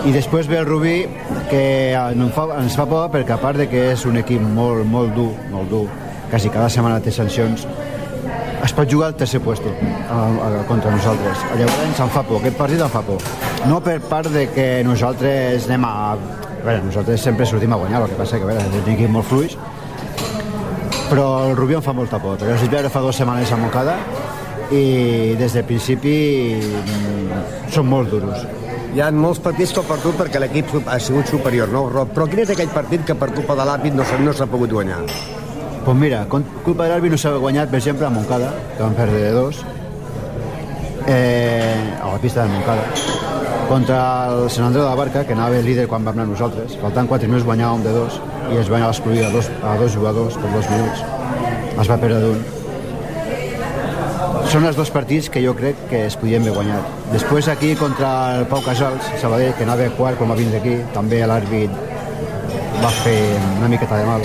I després ve el Rubí, que ens fa, ens fa por perquè a part de que és un equip molt, molt dur, molt dur, quasi cada setmana té sancions, es pot jugar al tercer puesto a, a, contra nosaltres. Llavors em fa por, aquest partit em fa por. No per part de que nosaltres anem a... A veure, nosaltres sempre sortim a guanyar, el que passa que a veure, és un equip molt fluix, però el Rubí em fa molta por, perquè els vaig veure fa dues setmanes a Moncada i des del principi mm, són molt duros. Hi ha molts partits que per tu perquè l'equip ha sigut superior, no? Rob? Però quin és aquell partit que per culpa de l'àrbit no s'ha no pogut guanyar? Pues mira, culpa de l'Albi no s'ha guanyat, per exemple, a Moncada, que van perdre de dos, eh, a la pista de Moncada, contra el Sant Andreu de la Barca, que anava líder quan vam anar nosaltres, faltant 4 minuts guanyàvem de dos, i es va anar a excluir a dos, a dos jugadors per dos minuts. Es va perdre d'un. Són els dos partits que jo crec que es podien haver guanyat. Després aquí contra el Pau Casals, Sabadell, que anava quart com a vins d'aquí, també l'àrbit va fer una miqueta de mal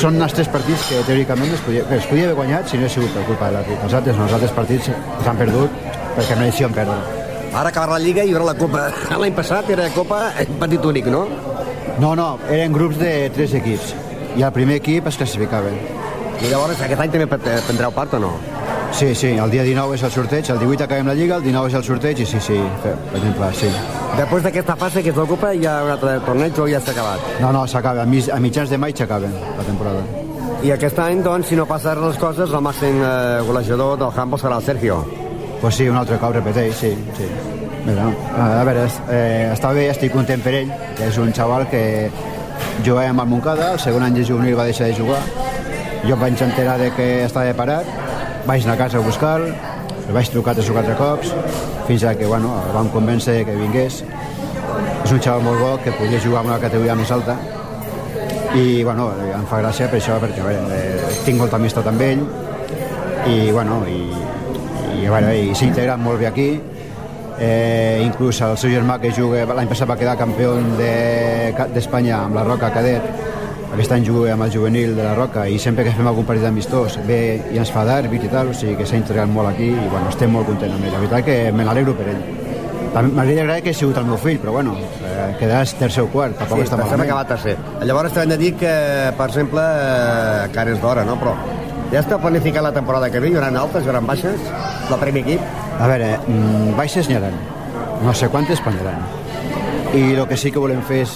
són els tres partits que teòricament es podia, que es podia haver guanyat si no hagués sigut per culpa de l'àrbit. Els altres no, els altres partits s'han perdut perquè mereixien perdre. Ara acabarà la Lliga i hi haurà la Copa. L'any passat era Copa en partit únic, no? No, no, eren grups de tres equips i el primer equip es classificava. I llavors aquest any també pre- prendreu part o no? Sí, sí, el dia 19 és el sorteig, el 18 acabem la Lliga, el 19 és el sorteig i sí, sí, per exemple, sí. Després d'aquesta fase que Copa hi ha un altre torneig o ja s'ha acabat? No, no, s'acaba, a, mitjans de maig s'acaba la temporada. I aquest any, doncs, si no passa res les coses, el màxim eh, golejador del handball serà el Sergio. Pues sí, un altre cop repeteix, sí, sí. Mira, a veure, eh, està bé, estic content per ell, que és un xaval que jugava amb el Moncada, el segon any de juvenil va deixar de jugar, jo em vaig enterar de que estava parat, vaig anar a casa a buscar-lo, el vaig trucar tres o quatre cops, fins a que, bueno, el vam convèncer que vingués. És un xaval molt bo que podia jugar en una categoria més alta, i bueno, em fa gràcia per això perquè veure, eh, tinc molta amistat amb ell. I bueno i, i, veure, i s'ha integrat molt bé aquí. Eh, inclús el seu germà que juga l'any passat va quedar campió de- d'Espanya amb la Roca Cadet aquest any juga amb el juvenil de la Roca i sempre que fem algun partit amistós ve i ens fa d'àrbit i tal, o sigui que s'ha integrat molt aquí i bueno, estem molt contents amb ell, la veritat que me n'alegro per ell M'hauria agradat que hagués sigut el meu fill, però bueno, eh, quedaràs tercer o quart, tampoc Sí, està malament. acabar tercer. Llavors t'hem de dir que, per exemple, eh, que ara és d'hora, no? Però ja està planificat la temporada que ve? Hi haurà altes, hi haurà baixes? Del primer equip? A veure, mm, baixes n'hi haurà. No sé quantes prendran. I el que sí que volem fer és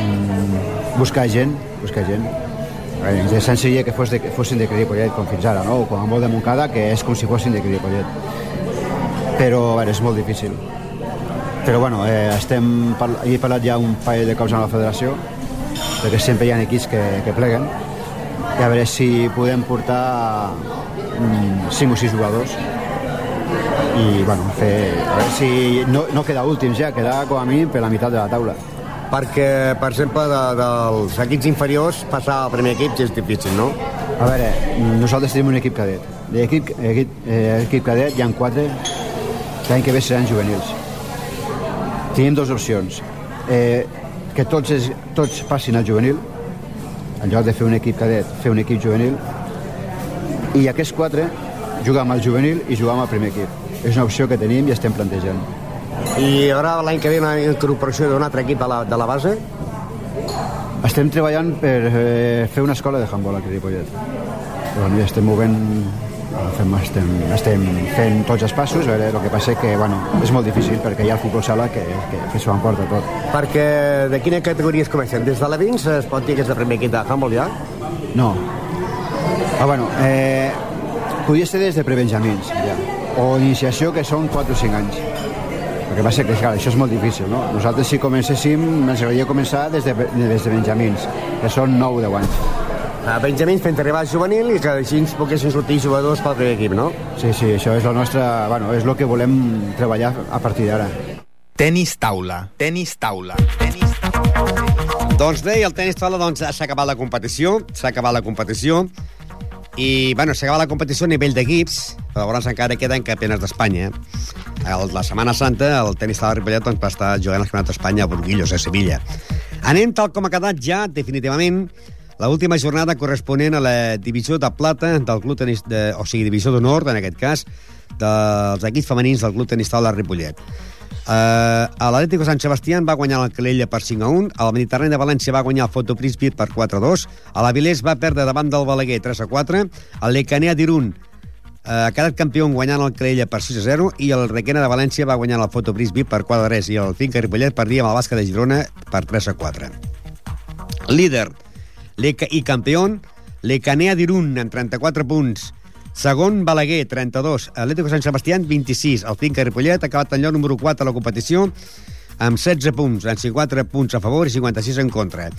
mm, buscar gent, buscar gent. Interessant seria que, fos de, fossin de Cripollet com fins ara, no? O com a molt de Montcada, que és com si fossin de Cripollet. Però, a veure, és molt difícil. Però, bueno, eh, estem, he parlat ja un parell de cops amb la federació, perquè sempre hi ha equips que, que pleguen, i a veure si podem portar mm, 5 o 6 jugadors i bueno, fer, a veure si no, no queda últims ja, queda com a mínim per la meitat de la taula. Perquè, per exemple, de, dels equips inferiors, passar al primer equip és difícil, no? A veure, nosaltres tenim un equip cadet. L'equip equip, eh, equip cadet hi ha quatre l'any que ve seran juvenils. Tenim dues opcions. Eh, que tots, es, tots passin al juvenil, en lloc de fer un equip cadet, fer un equip juvenil, i aquests quatre jugar amb el juvenil i jugar amb el primer equip. és una opció que tenim i estem plantejant. I ara l'any que ve la incorporació d'un altre equip a la, de la base? Estem treballant per eh, fer una escola de handball aquí a Ripollet. Bueno, i estem movent fem, estem, estem fent tots els passos, veure, el que passa que bueno, és molt difícil perquè hi ha el futbol sala que, que, que s'ho emporta tot. Perquè de quina categoria es comencen? Des de la 20 es pot dir que és el primer equip de handball ja? No. Ah, bueno, eh, podria ser des de prebenjamins, ja. O iniciació, que són 4 o 5 anys. El que passa que, clar, això és molt difícil, no? Nosaltres, si comencéssim, ens agradaria començar des de, des de benjamins, que són 9 o 10 anys. A Benjamins fent arribar al juvenil i que així ens poguessin sortir jugadors pel primer equip, no? Sí, sí, això és la nostra... Bueno, és el que volem treballar a partir d'ara. Tenis taula, tenis taula, tenis taula. Doncs bé, el tenis taula doncs, s'ha acabat la competició, s'ha acabat la competició, i bueno, s'ha acabat la competició a nivell d'equips, però llavors encara queden campionats d'Espanya. El, la Setmana Santa, el tenis de Ripollet doncs, va estar jugant el Campionat d'Espanya a Burguillos, a Sevilla. Anem tal com ha quedat ja, definitivament, la última jornada corresponent a la divisió de plata del club tenis, de, o sigui, divisió d'honor, en aquest cas, dels equips femenins del club tenis de Ripollet. Uh, L'Atlético Sant Sebastián va guanyar la Calella per 5 a 1, el Mediterrani de València va guanyar el Fotoprisbit per 4 a 2, a l'Avilés va perdre davant del Balaguer 3 a 4, el Lecanea d'Irun ha quedat campió guanyant el Calella per 6 a 0 i el Requena de València va guanyar el Fotoprisbit per 4 a 3 i el Finca Ripollet perdia amb el Basca de Girona per 3 a 4. Líder i campió, Lecanea d'Irun amb 34 punts, Segon, Balaguer, 32. Atlético Sant Sebastián, 26. El Finca Ripollet ha acabat en lloc número 4 a la competició amb 16 punts, amb 54 punts a favor i 56 en contra.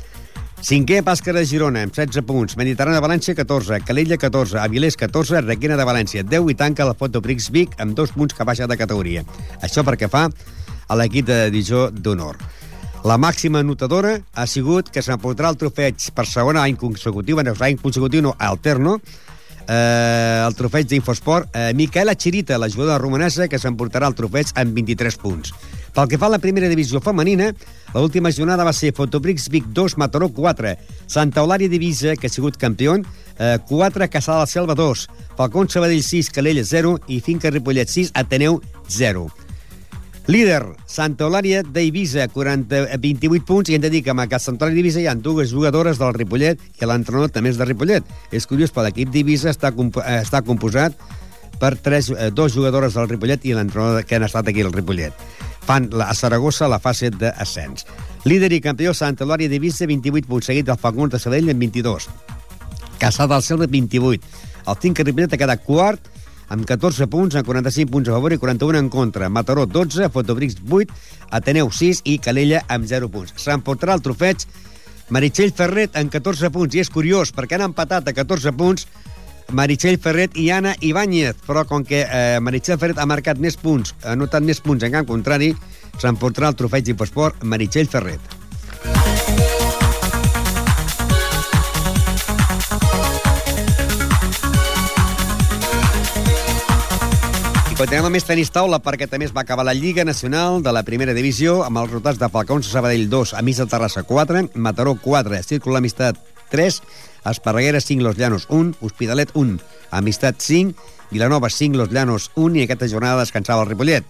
Cinquè, Bàscara Girona, amb 16 punts. Mediterrani de València, 14. Calella, 14. Avilés, 14. Requena de València, 10. I tanca la Fotoprix Vic amb dos punts que baixa de categoria. Això perquè fa a l'equip de divisió d'honor. La màxima anotadora ha sigut que s'emportarà el trofeig per segon any consecutiu, en any consecutiu no, alterno, eh, el trofeig d'Infosport, eh, Micaela Chirita, la jugadora romanesa, que s'emportarà el trofeig amb 23 punts. Pel que fa a la primera divisió femenina, l'última jornada va ser Fotobrix Vic 2, Mataró 4, Santa Eulària Divisa, que ha sigut campió, eh, 4, Caçada de la Selva 2, Falcón Sabadell 6, Calella 0 i Finca Ripollet 6, Ateneu 0. Líder, Santa Eulària d'Eivissa, 40, 28 punts, i hem de dir que amb aquest Santa Eulària d'Eivissa hi ha dues jugadores del Ripollet i l'entrenador també és de Ripollet. És curiós, però l'equip d'Eivissa està, comp eh, està composat per tres, eh, dos jugadores del Ripollet i l'entrenador que han estat aquí al Ripollet. Fan a Saragossa la fase d'ascens. Líder i campió, Santa Eulària d'Eivissa, 28 punts, seguit del Falcón de Sabadell amb 22. Caçada del Selva, 28. El Finca Ripollet ha quedat quart, amb 14 punts, amb 45 punts a favor i 41 en contra. Mataró, 12, Fotobrix, 8, Ateneu, 6 i Calella, amb 0 punts. S'emportarà el trofeig Meritxell Ferret amb 14 punts. I és curiós, perquè han empatat a 14 punts Meritxell Ferret i Anna Ibáñez, però com que eh, Meritxell Ferret ha marcat més punts, ha notat més punts en camp contrari, s'emportarà el trofeig d'Infosport Meritxell Ferret. Continuem amb més tenis taula perquè també es va acabar la Lliga Nacional de la Primera Divisió amb els resultats de Falcons Sabadell 2, Amics de Terrassa 4, Mataró 4, Círculo Amistat 3, Esparreguera 5, Los Llanos 1, Hospitalet 1, Amistat 5, Vilanova 5, Los Llanos 1 i aquesta jornada descansava el Ripollet.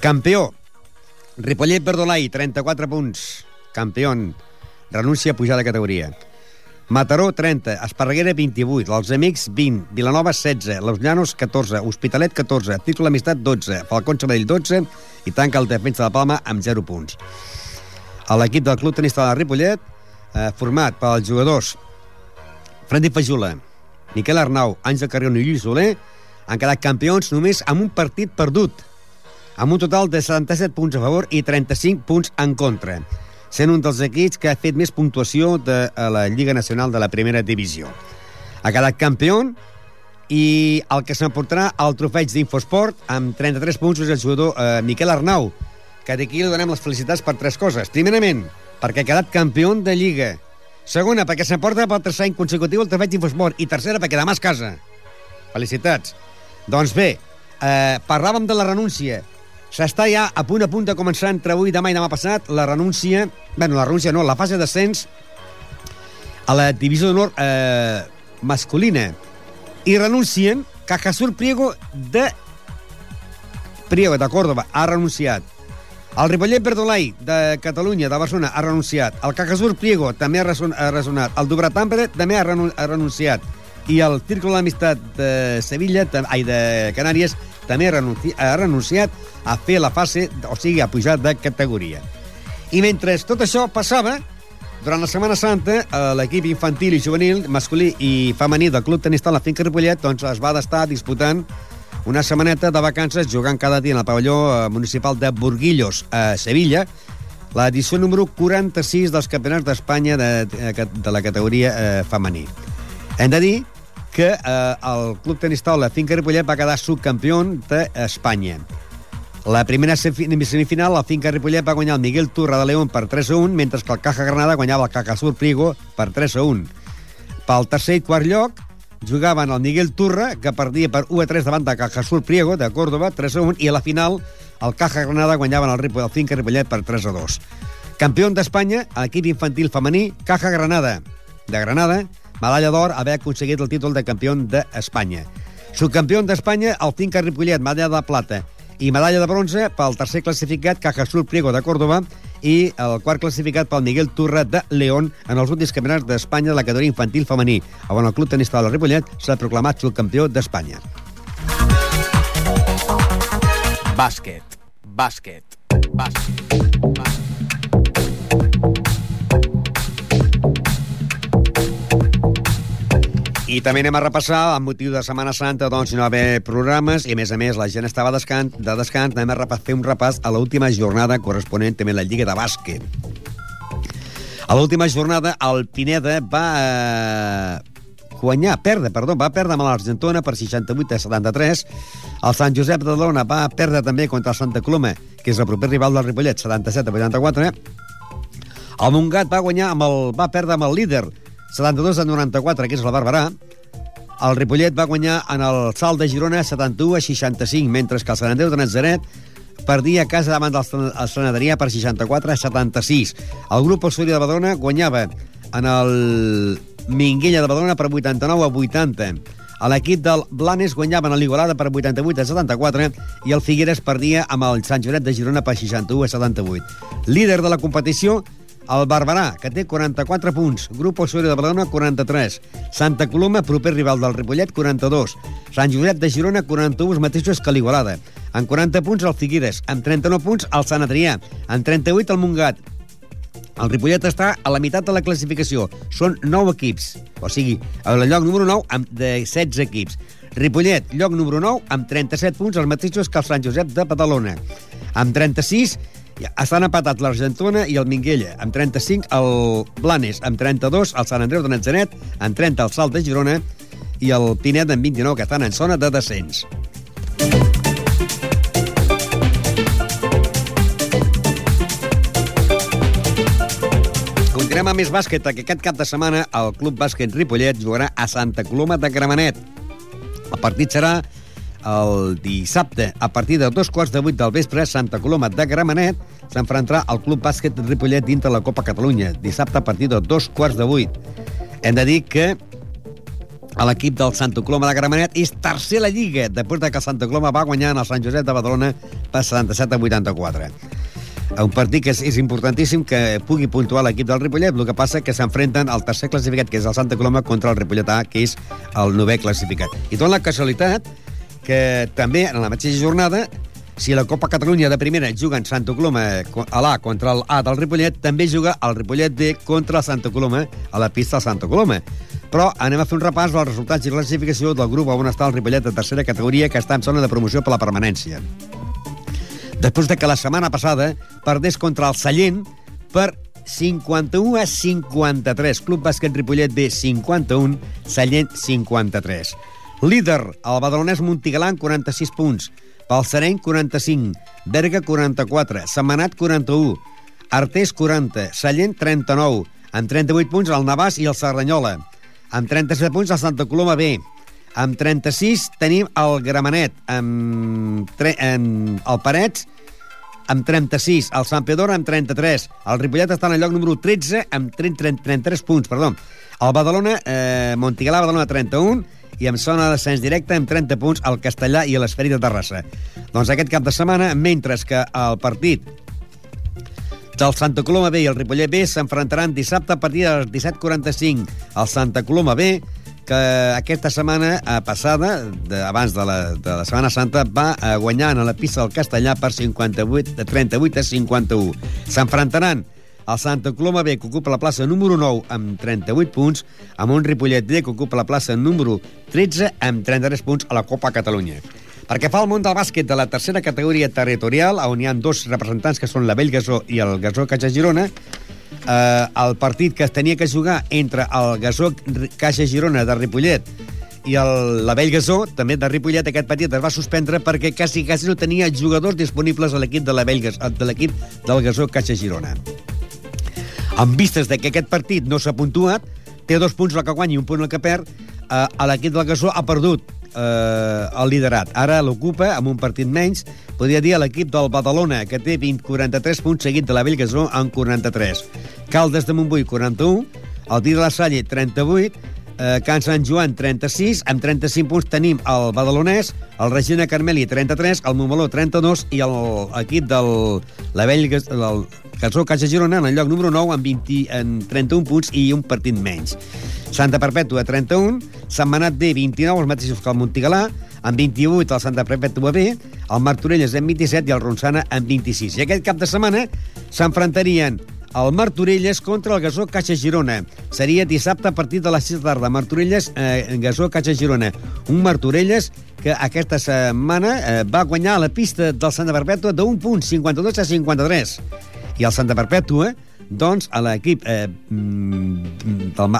Campió, Ripollet Verdolai, 34 punts. Campió, renúncia a pujar de categoria. Mataró, 30, Esparreguera, 28, Els Amics, 20, Vilanova, 16, Los Llanos, 14, Hospitalet, 14, Títol Amistat, 12, Falcón Sabadell, 12, i tanca el defensa de la Palma amb 0 punts. L'equip del Club Tenista de Ripollet, eh, format pels jugadors Freddy Fajula, Miquel Arnau, Àngel Carrion i Lluís Soler, han quedat campions només amb un partit perdut, amb un total de 77 punts a favor i 35 punts en contra sent un dels equips que ha fet més puntuació de la Lliga Nacional de la Primera Divisió. Ha quedat campió i el que s'emportarà el trofeig d'Infosport amb 33 punts és el jugador eh, Miquel Arnau, que d'aquí li donem les felicitats per tres coses. Primerament, perquè ha quedat campió de Lliga. Segona, perquè s'emporta pel tercer any consecutiu el trofeig d'Infosport. I tercera, perquè demà es casa. Felicitats. Doncs bé, eh, parlàvem de la renúncia. S'està ja a punt a punt de començar entre avui, demà i demà passat la renúncia... bueno, la renúncia no, la fase d'ascens a la divisió d'honor eh, masculina. I renuncien Cajasur Priego de Priego, de Córdoba, ha renunciat. El Ripollet Verdolai, de Catalunya, de Barcelona, ha renunciat. El Cacasur Priego també ha, reson ha resonat. El Tampere també ha, renu ha renunciat. I el Círculo d'Amistat de Sevilla, ai, de Canàries, també ha, renunci ha renunciat a fer la fase, o sigui, a pujar de categoria. I mentre tot això passava, durant la Setmana Santa, eh, l'equip infantil i juvenil, masculí i femení del Club Tenista la Finca Ripollet doncs, es va estar disputant una setmaneta de vacances jugant cada dia en el pavelló eh, municipal de Burguillos, a Sevilla, l'edició número 46 dels campionats d'Espanya de, de, de la categoria eh, femení. Hem de dir que eh, el Club Tenista la Finca Ripollet va quedar subcampió d'Espanya. La primera semifinal, la Finca Ripollet va guanyar el Miguel Turra de León per 3 a 1, mentre que el Caja Granada guanyava el Caja Sur Prigo per 3 a 1. Pel tercer i quart lloc jugaven el Miguel Turra, que perdia per 1 a 3 davant de Caja Sur Priego, de Córdoba, 3 a 1, i a la final el Caja Granada guanyaven el, Ripo, el Finca Ripollet per 3 a 2. Campió d'Espanya, equip infantil femení, Caja Granada, de Granada, medalla d'or, haver aconseguit el títol de campió d'Espanya. Subcampió d'Espanya, el Finca Ripollet, medalla de plata, i medalla de bronze pel tercer classificat Cajasur Priego de Córdoba i el quart classificat pel Miguel Turra de León en els últims campionats d'Espanya de la categoria infantil femení, on el Club Tenista de la Ripollet s'ha proclamat subcampió d'Espanya. Bàsquet, bàsquet, bàsquet. I també anem a repassar, amb motiu de Setmana Santa, doncs no haver programes, i a més a més la gent estava descans, de descans, anem a fer un repàs a l'última jornada corresponent també a la Lliga de Bàsquet. A l'última jornada, el Pineda va eh, guanyar, perdre, perdó, va perdre amb l'Argentona per 68 a 73. El Sant Josep de Dona va perdre també contra el Santa Coloma, que és el proper rival del Ripollet, 77 a 84. El Montgat va guanyar amb el, va perdre amb el líder, 72 a 94, que és la Barberà. El Ripollet va guanyar en el salt de Girona 71 a 65, mentre que el Sant Andreu de Nazaret perdia a casa davant del Sant Adrià per 64 a 76. El grup Ossoria de Badona guanyava en el Minguella de Badona per 89 a 80. A l'equip del Blanes guanyaven a l'Igualada per 88 a 74 i el Figueres perdia amb el Sant Joanet de Girona per 61 a 78. Líder de la competició, el Barberà, que té 44 punts. Grup Ossoria de Badalona, 43. Santa Coloma, proper rival del Ripollet, 42. Sant Josep de Girona, 41, els mateixos que l'Igualada. En 40 punts, el Figueres. En 39 punts, el Sant Adrià. En 38, el Montgat. El Ripollet està a la meitat de la classificació. Són 9 equips. O sigui, el lloc número 9 amb de 16 equips. Ripollet, lloc número 9, amb 37 punts, els mateixos que el Sant Josep de Badalona. Amb 36, estan empatats l'Argentona i el Minguella. Amb 35, el Blanes. Amb 32, el Sant Andreu de Natzaret. Amb 30, el Salt de Girona. I el Pinet amb 29, que estan en zona de descens. Continuem amb més bàsquet, que aquest cap de setmana el Club Bàsquet Ripollet jugarà a Santa Coloma de Gramenet. El partit serà el dissabte, a partir de dos quarts de vuit del vespre, Santa Coloma de Gramenet s'enfrontarà al Club Bàsquet Ripollet dintre la Copa Catalunya, dissabte a partir de dos quarts de vuit. Hem de dir que l'equip del Santa Coloma de Gramenet és tercer a la Lliga, després de que el Santa Coloma va guanyar en el Sant Josep de Badalona per 77 a 84 un partit que és, és importantíssim que pugui puntuar l'equip del Ripollet, el que passa que s'enfrenten al tercer classificat, que és el Santa Coloma, contra el Ripolletà, que és el novè classificat. I tot la casualitat que també en la mateixa jornada si la Copa Catalunya de primera juga en Santa Coloma a l'A contra l'A del Ripollet, també juga el Ripollet D contra el Santa Coloma a la pista del Santa Coloma. Però anem a fer un repàs dels resultats i classificació del grup on està el Ripollet de tercera categoria que està en zona de promoció per la permanència. Després de que la setmana passada perdés contra el Sallent per 51 a 53. Club Bàsquet Ripollet B 51, Sallent 53. Líder, el badalonès Montigalà amb 46 punts. Balsareny, 45. Berga, 44. Setmanat, 41. Artés, 40. Sallent, 39. Amb 38 punts, el Navàs i el Serranyola. Amb 37 punts, el Santa Coloma B. Amb 36 tenim el Gramenet. Amb, tre... amb el Parets, amb 36. El Sant Pedor, amb 33. El Ripollet està en el lloc número 13, amb 30, 33 punts, perdó. El Badalona, eh, Montigalà, Badalona, 31 i amb zona de descens directe amb 30 punts al Castellà i a l'Esferi de Terrassa. Doncs aquest cap de setmana, mentre que el partit del Santa Coloma B i el Ripollet B s'enfrontaran dissabte a partir de les 17.45. El Santa Coloma B, que aquesta setmana eh, passada, de, abans de la, de la Setmana Santa, va eh, guanyar a la pista del Castellà per 58, de 38 a 51. S'enfrontaran el Santa Coloma B, que ocupa la plaça número 9 amb 38 punts, amb un Ripollet D, que ocupa la plaça número 13 amb 33 punts a la Copa Catalunya. Perquè fa el món del bàsquet de la tercera categoria territorial, on hi ha dos representants que són la Vell Gasó i el Gasó Caixa Girona, eh, el partit que es tenia que jugar entre el Gasó Caixa Girona de Ripollet i el, la Vell Gasó, també de Ripollet, aquest partit es va suspendre perquè quasi, quasi no tenia jugadors disponibles a l'equip de la de l'equip del Gasó Caixa Girona. Amb vistes de que aquest partit no s'ha puntuat, té dos punts el que guanya i un punt el que perd, eh, l'equip del Gasó ha perdut eh, el liderat. Ara l'ocupa amb un partit menys, podria dir l'equip del Badalona, que té 20, 43 punts, seguit de la Bellgasó amb 43. Caldes de Montbui, 41, el Dia de la Salle, 38, eh, Can Sant Joan, 36, amb 35 punts tenim el Badalonès, el Regina Carmeli, 33, el Montmeló, 32, i l'equip del la Vell, el Casó Caixa Girona en el lloc número 9 amb, 20, en 31 punts i un partit menys. Santa Perpètua, 31, Sant Manat D, 29, els mateixos que el Montigalà, amb 28 el Santa Perpètua B, el Martorelles amb 27 i el Ronçana amb 26. I aquest cap de setmana s'enfrontarien el Martorelles contra el Gasó Caixa Girona. Seria dissabte a partir de les 6 de tarda. Martorelles, eh, Gasó Caixa Girona. Un Martorelles que aquesta setmana eh, va guanyar la pista del Santa Perpètua d'un punt, 52 a 53. I el Santa Perpètua, doncs, a l'equip eh, mm, del,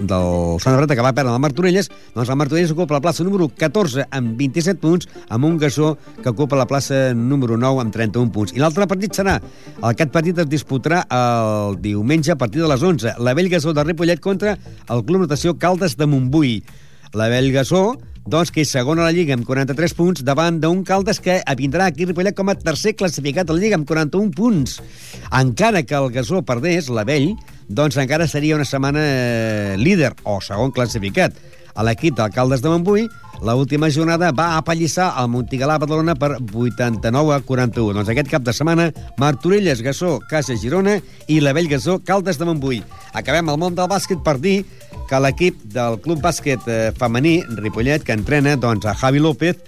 del Santa Perpètua que va perdre el Martorelles, doncs el Martorelles ocupa la plaça número 14 amb 27 punts, amb un Gasó que ocupa la plaça número 9 amb 31 punts. I l'altre partit serà, aquest partit es disputarà el diumenge a partir de les 11, la Vell Gasó de Ripollet contra el Club Natació Caldes de Montbui. La Vell Gasó doncs que és segona a la Lliga amb 43 punts davant d'un Caldes que vindrà aquí a Ripollet com a tercer classificat a la Lliga amb 41 punts. Encara que el Gasó perdés, la Vell, doncs encara seria una setmana eh, líder o segon classificat. A l'equip d'alcaldes de Montbui, la última jornada va apallissar el Montigalà Badalona per 89 a 41. Doncs aquest cap de setmana, Martorelles, Gassó, Casa Girona i la Vell Gassó, Caldes de Montbui. Acabem el món del bàsquet per dir que l'equip del Club Bàsquet eh, femení, Ripollet, que entrena doncs, a Javi López,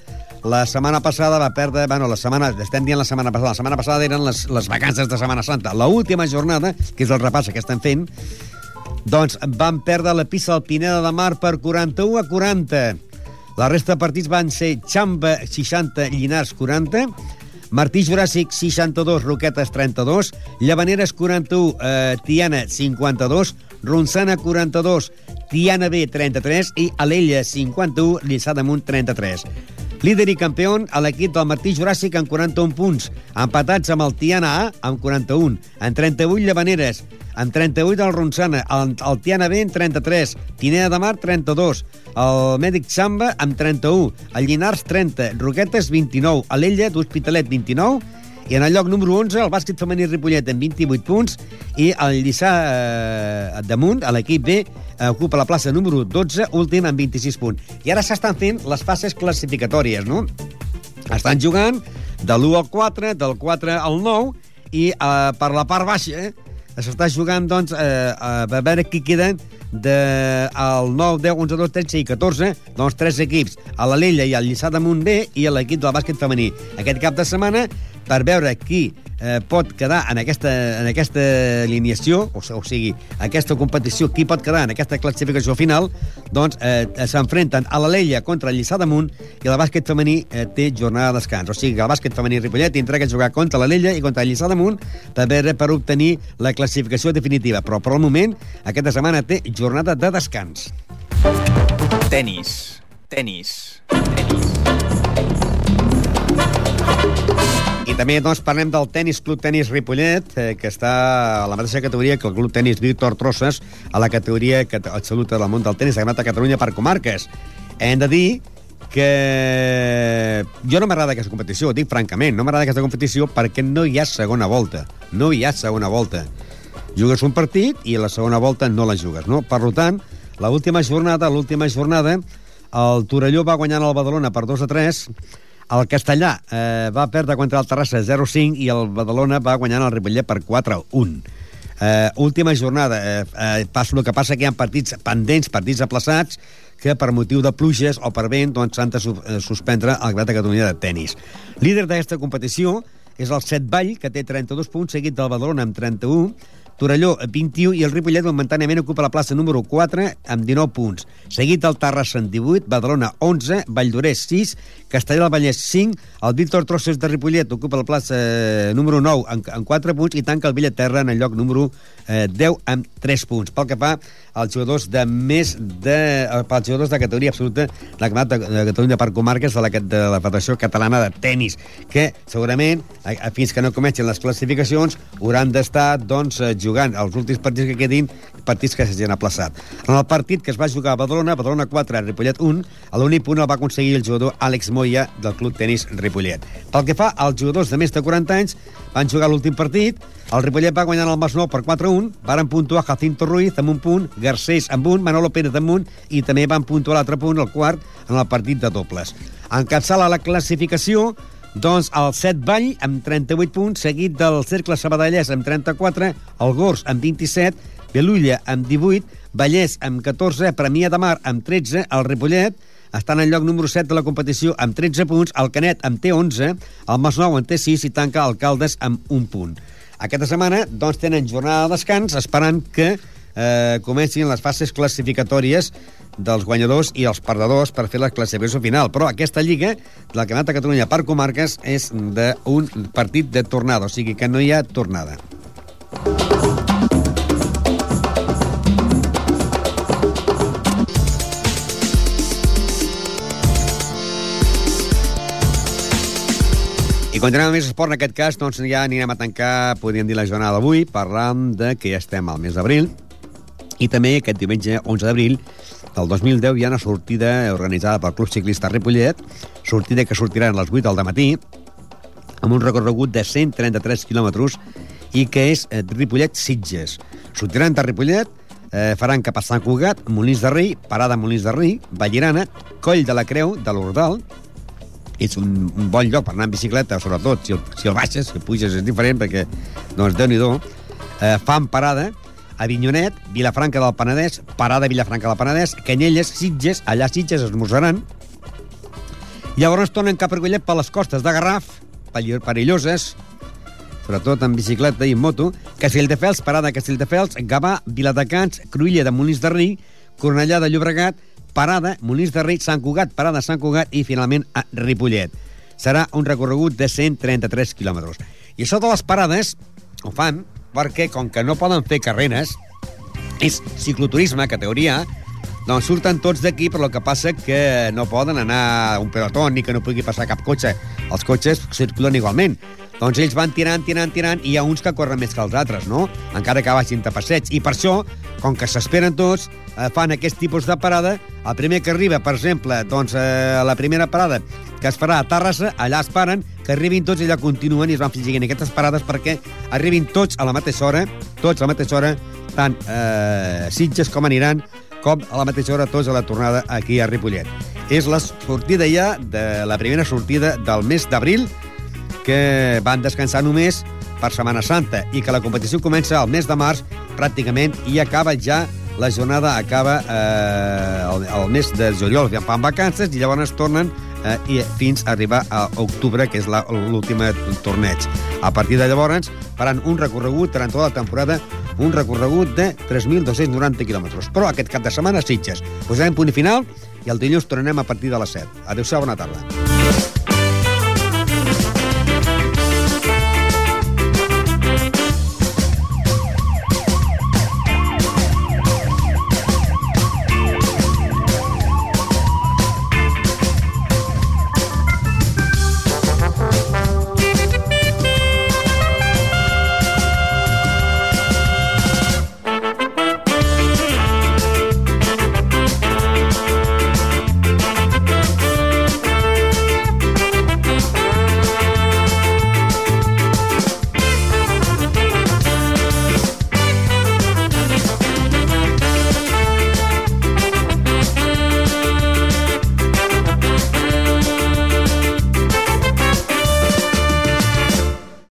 la setmana passada va perdre... Bueno, la setmana... Estem dient la setmana passada. La setmana passada eren les, les vacances de Setmana Santa. La última jornada, que és el repàs que estem fent, doncs van perdre la pista del Pineda de Mar per 41 a 40. La resta de partits van ser Xamba 60, Llinars 40, Martí Juràssic 62, Roquetes 32, Llavaneres 41, eh, Tiana 52, Ronçana 42, Tiana B 33 i Alella 51, Lliçà d'Amunt 33. Líder i campió a l'equip del Martí Juràssic amb 41 punts, empatats amb el Tiana A amb 41, en 38 Llavaneres, en 38 el Ronçana, el, el Tiana B en 33, Tinea de Mar 32, el Mèdic Samba amb 31, el Llinars 30, Roquetes 29, Alella d'Hospitalet 29 i en el lloc número 11 el bàsquet femení Ripollet amb 28 punts i el Lliçà eh, damunt, a l'equip B, eh, ocupa la plaça número 12, últim amb 26 punts. I ara s'estan fent les fases classificatòries, no? Estan jugant de l'1 al 4, del 4 al 9, i eh, per la part baixa eh, s'està jugant, doncs, eh, a veure qui queden de, 9, 10, 11, 12, 13 i 14, doncs tres equips, a la Lella i al Lliçà damunt B i a l'equip del bàsquet femení. Aquest cap de setmana per veure qui eh, pot quedar en aquesta, en aquesta alineació, o, o sigui, aquesta competició, qui pot quedar en aquesta classificació final, doncs eh, s'enfrenten a la Leia contra el Lliçà d'Amunt i el bàsquet femení eh, té jornada de descans. O sigui que el bàsquet femení Ripollet tindrà que jugar contra la Leia i contra el Lliçà d'Amunt per, per obtenir la classificació definitiva. Però per al moment, aquesta setmana té jornada de descans. Tenis. Tenis. Tenis. I també doncs, parlem del tenis Club Tenis Ripollet, eh, que està a la mateixa categoria que el Club Tenis Víctor Trosses, a la categoria que absoluta del món del tenis, Campionat de Catalunya per comarques. Hem de dir que jo no m'agrada aquesta competició, ho dic francament, no m'agrada aquesta competició perquè no hi ha segona volta. No hi ha segona volta. Jugues un partit i la segona volta no la jugues, no? Per tant, l'última jornada, l'última jornada, El Torelló va guanyant el Badalona per 2 a 3. El Castellà eh, va perdre contra el Terrassa 0-5 i el Badalona va guanyant el Ripollet per 4-1. Eh, última jornada. Eh, eh, passa el que passa que hi ha partits pendents, partits aplaçats, que per motiu de pluges o per vent doncs, s'han de su eh, suspendre el Grat de Catalunya de tennis. Líder d'aquesta competició és el Set Vall, que té 32 punts, seguit del Badalona amb 31, Torelló 21 i el Ripollet momentàniament ocupa la plaça número 4 amb 19 punts. Seguit el Terrassa amb 18, Badalona 11, Valldorés 6, Castellà del Vallès 5, el Víctor Trosses de Ripollet ocupa la plaça eh, número 9 amb, amb 4 punts i tanca el Villaterra en el lloc número eh, 10 amb 3 punts. Pel que fa als jugadors de més de... Eh, pels jugadors de categoria absoluta de la Campionat de, Catalunya per comarques de la, de la Federació Catalana de Tenis, que segurament, fins que no comencin les classificacions, hauran d'estar doncs, eh, jugant els últims partits que quedin, partits que s'hagin aplaçat. En el partit que es va jugar a Badalona, Badalona 4, Ripollet 1, a l'únic punt el va aconseguir el jugador Àlex Moya del Club Tenis Ripollet. Pel que fa als jugadors de més de 40 anys, van jugar l'últim partit, el Ripollet va guanyar el Masnou per 4-1, varen puntuar Jacinto Ruiz amb un punt, Garcés amb un, Manolo Pérez amb un, i també van puntuar l'altre punt, el quart, en el partit de dobles. Encapçala la classificació doncs el Set Vall amb 38 punts, seguit del Cercle Sabadellès amb 34, el Gors amb 27, Belulla amb 18, Vallès amb 14, Premià de Mar amb 13, el Ripollet està en lloc número 7 de la competició amb 13 punts, el Canet amb té 11, el Masnou en té 6 i tanca el Caldes amb un punt. Aquesta setmana doncs, tenen jornada de descans esperant que eh, comencin les fases classificatòries dels guanyadors i els perdedors per fer la classificació final. Però aquesta lliga, la Campionat de Catalunya per comarques, és d'un partit de tornada, o sigui que no hi ha tornada. I continuem amb més esport, en aquest cas, doncs ja anirem a tancar, podríem dir, la jornada d'avui, parlant de que ja estem al mes d'abril, i també aquest diumenge 11 d'abril del 2010 hi ha una sortida organitzada pel Club Ciclista Ripollet, sortida que sortirà a les 8 del matí, amb un recorregut de 133 quilòmetres i que és eh, Ripollet-Sitges. Sortiran de Ripollet, eh, faran cap a Sant Cugat, Molins de Rei, parada Molins de Rei, Vallirana, Coll de la Creu, de l'Ordal, és un, un bon lloc per anar en bicicleta, sobretot si el, si el baixes, si el puges és diferent, perquè, doncs, déu nhi eh, fan parada, Avinyonet, Vilafranca del Penedès, parada Vilafranca del Penedès, Canyelles, Sitges, allà Sitges esmorzaran. Llavors tornen cap a Ripollet per les costes de Garraf, perilloses, sobretot en bicicleta i moto, Castelldefels, parada Castelldefels, Gavà, Viladecans, Cruïlla de Molins de Rei, Cornellà de Llobregat, parada Molins de Rei, Sant Cugat, parada Sant Cugat i finalment a Ripollet. Serà un recorregut de 133 quilòmetres. I de les parades ho fan perquè, com que no poden fer carreres, és cicloturisme, categoria, doncs surten tots d'aquí, però el que passa que no poden anar un pelotó ni que no pugui passar cap cotxe. Els cotxes circulen igualment. Doncs ells van tirant, tirant, tirant, i hi ha uns que corren més que els altres, no? Encara que vagin de passeig. I per això, com que s'esperen tots, eh, fan aquest tipus de parada. El primer que arriba, per exemple, doncs, eh, la primera parada que es farà a Terrassa, allà es paren, que arribin tots i allà continuen i es van fingint aquestes parades perquè arribin tots a la mateixa hora, tots a la mateixa hora, tant eh, Sitges com aniran, com a la mateixa hora tots a la tornada aquí a Ripollet. És la sortida ja de la primera sortida del mes d'abril, que van descansar només per Setmana Santa i que la competició comença al mes de març pràcticament i acaba ja la jornada acaba eh, el, el mes de juliol, que fan vacances i llavors tornen eh, i fins a arribar a octubre, que és l'últim torneig. A partir de llavors faran un recorregut durant tota la temporada un recorregut de 3.290 quilòmetres. Però aquest cap de setmana Sitges. Posarem punt final i el dilluns tornem a partir de les 7. Adéu-siau, bona tarda.